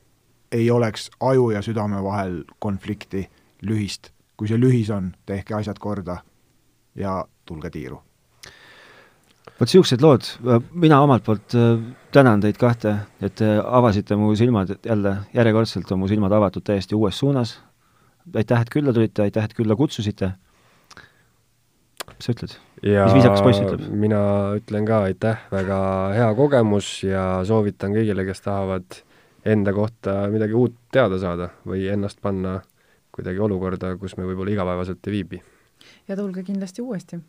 ei oleks aju ja südame vahel konflikti lühist. kui see lühis on, tehke asjad korda ja tulge tiiru. vot niisugused lood, mina omalt poolt tänan teid kahte, et te avasite mu silmad jälle, järjekordselt on mu silmad avatud täiesti uues suunas, aitäh, et külla tulite, aitäh, et külla kutsusite mis sa ütled? mis viisakas poiss ütleb? mina ütlen ka aitäh, väga hea kogemus ja soovitan kõigile, kes tahavad enda kohta midagi uut teada saada või ennast panna kuidagi olukorda, kus me võib-olla igapäevaselt ei viibi. ja tulge kindlasti uuesti.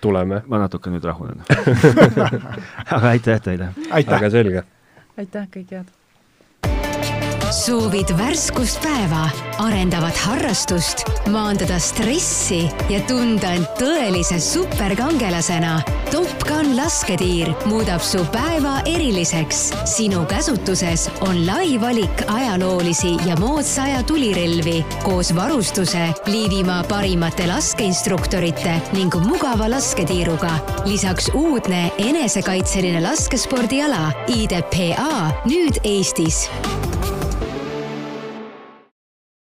Tuleme. ma natuke nüüd rahunen aga aitäh teile! väga selge! aitäh, kõike head! Soovid värskust päeva, arendavat harrastust, maandada stressi ja tunda end tõelise superkangelasena? Top Gun lasketiir muudab su päeva eriliseks. sinu käsutuses on lai valik ajaloolisi ja moodsa aja tulirelvi koos varustuse, Liivimaa parimate laskeinstruktorite ning mugava lasketiiruga. lisaks uudne enesekaitseline laskespordiala IDPA nüüd Eestis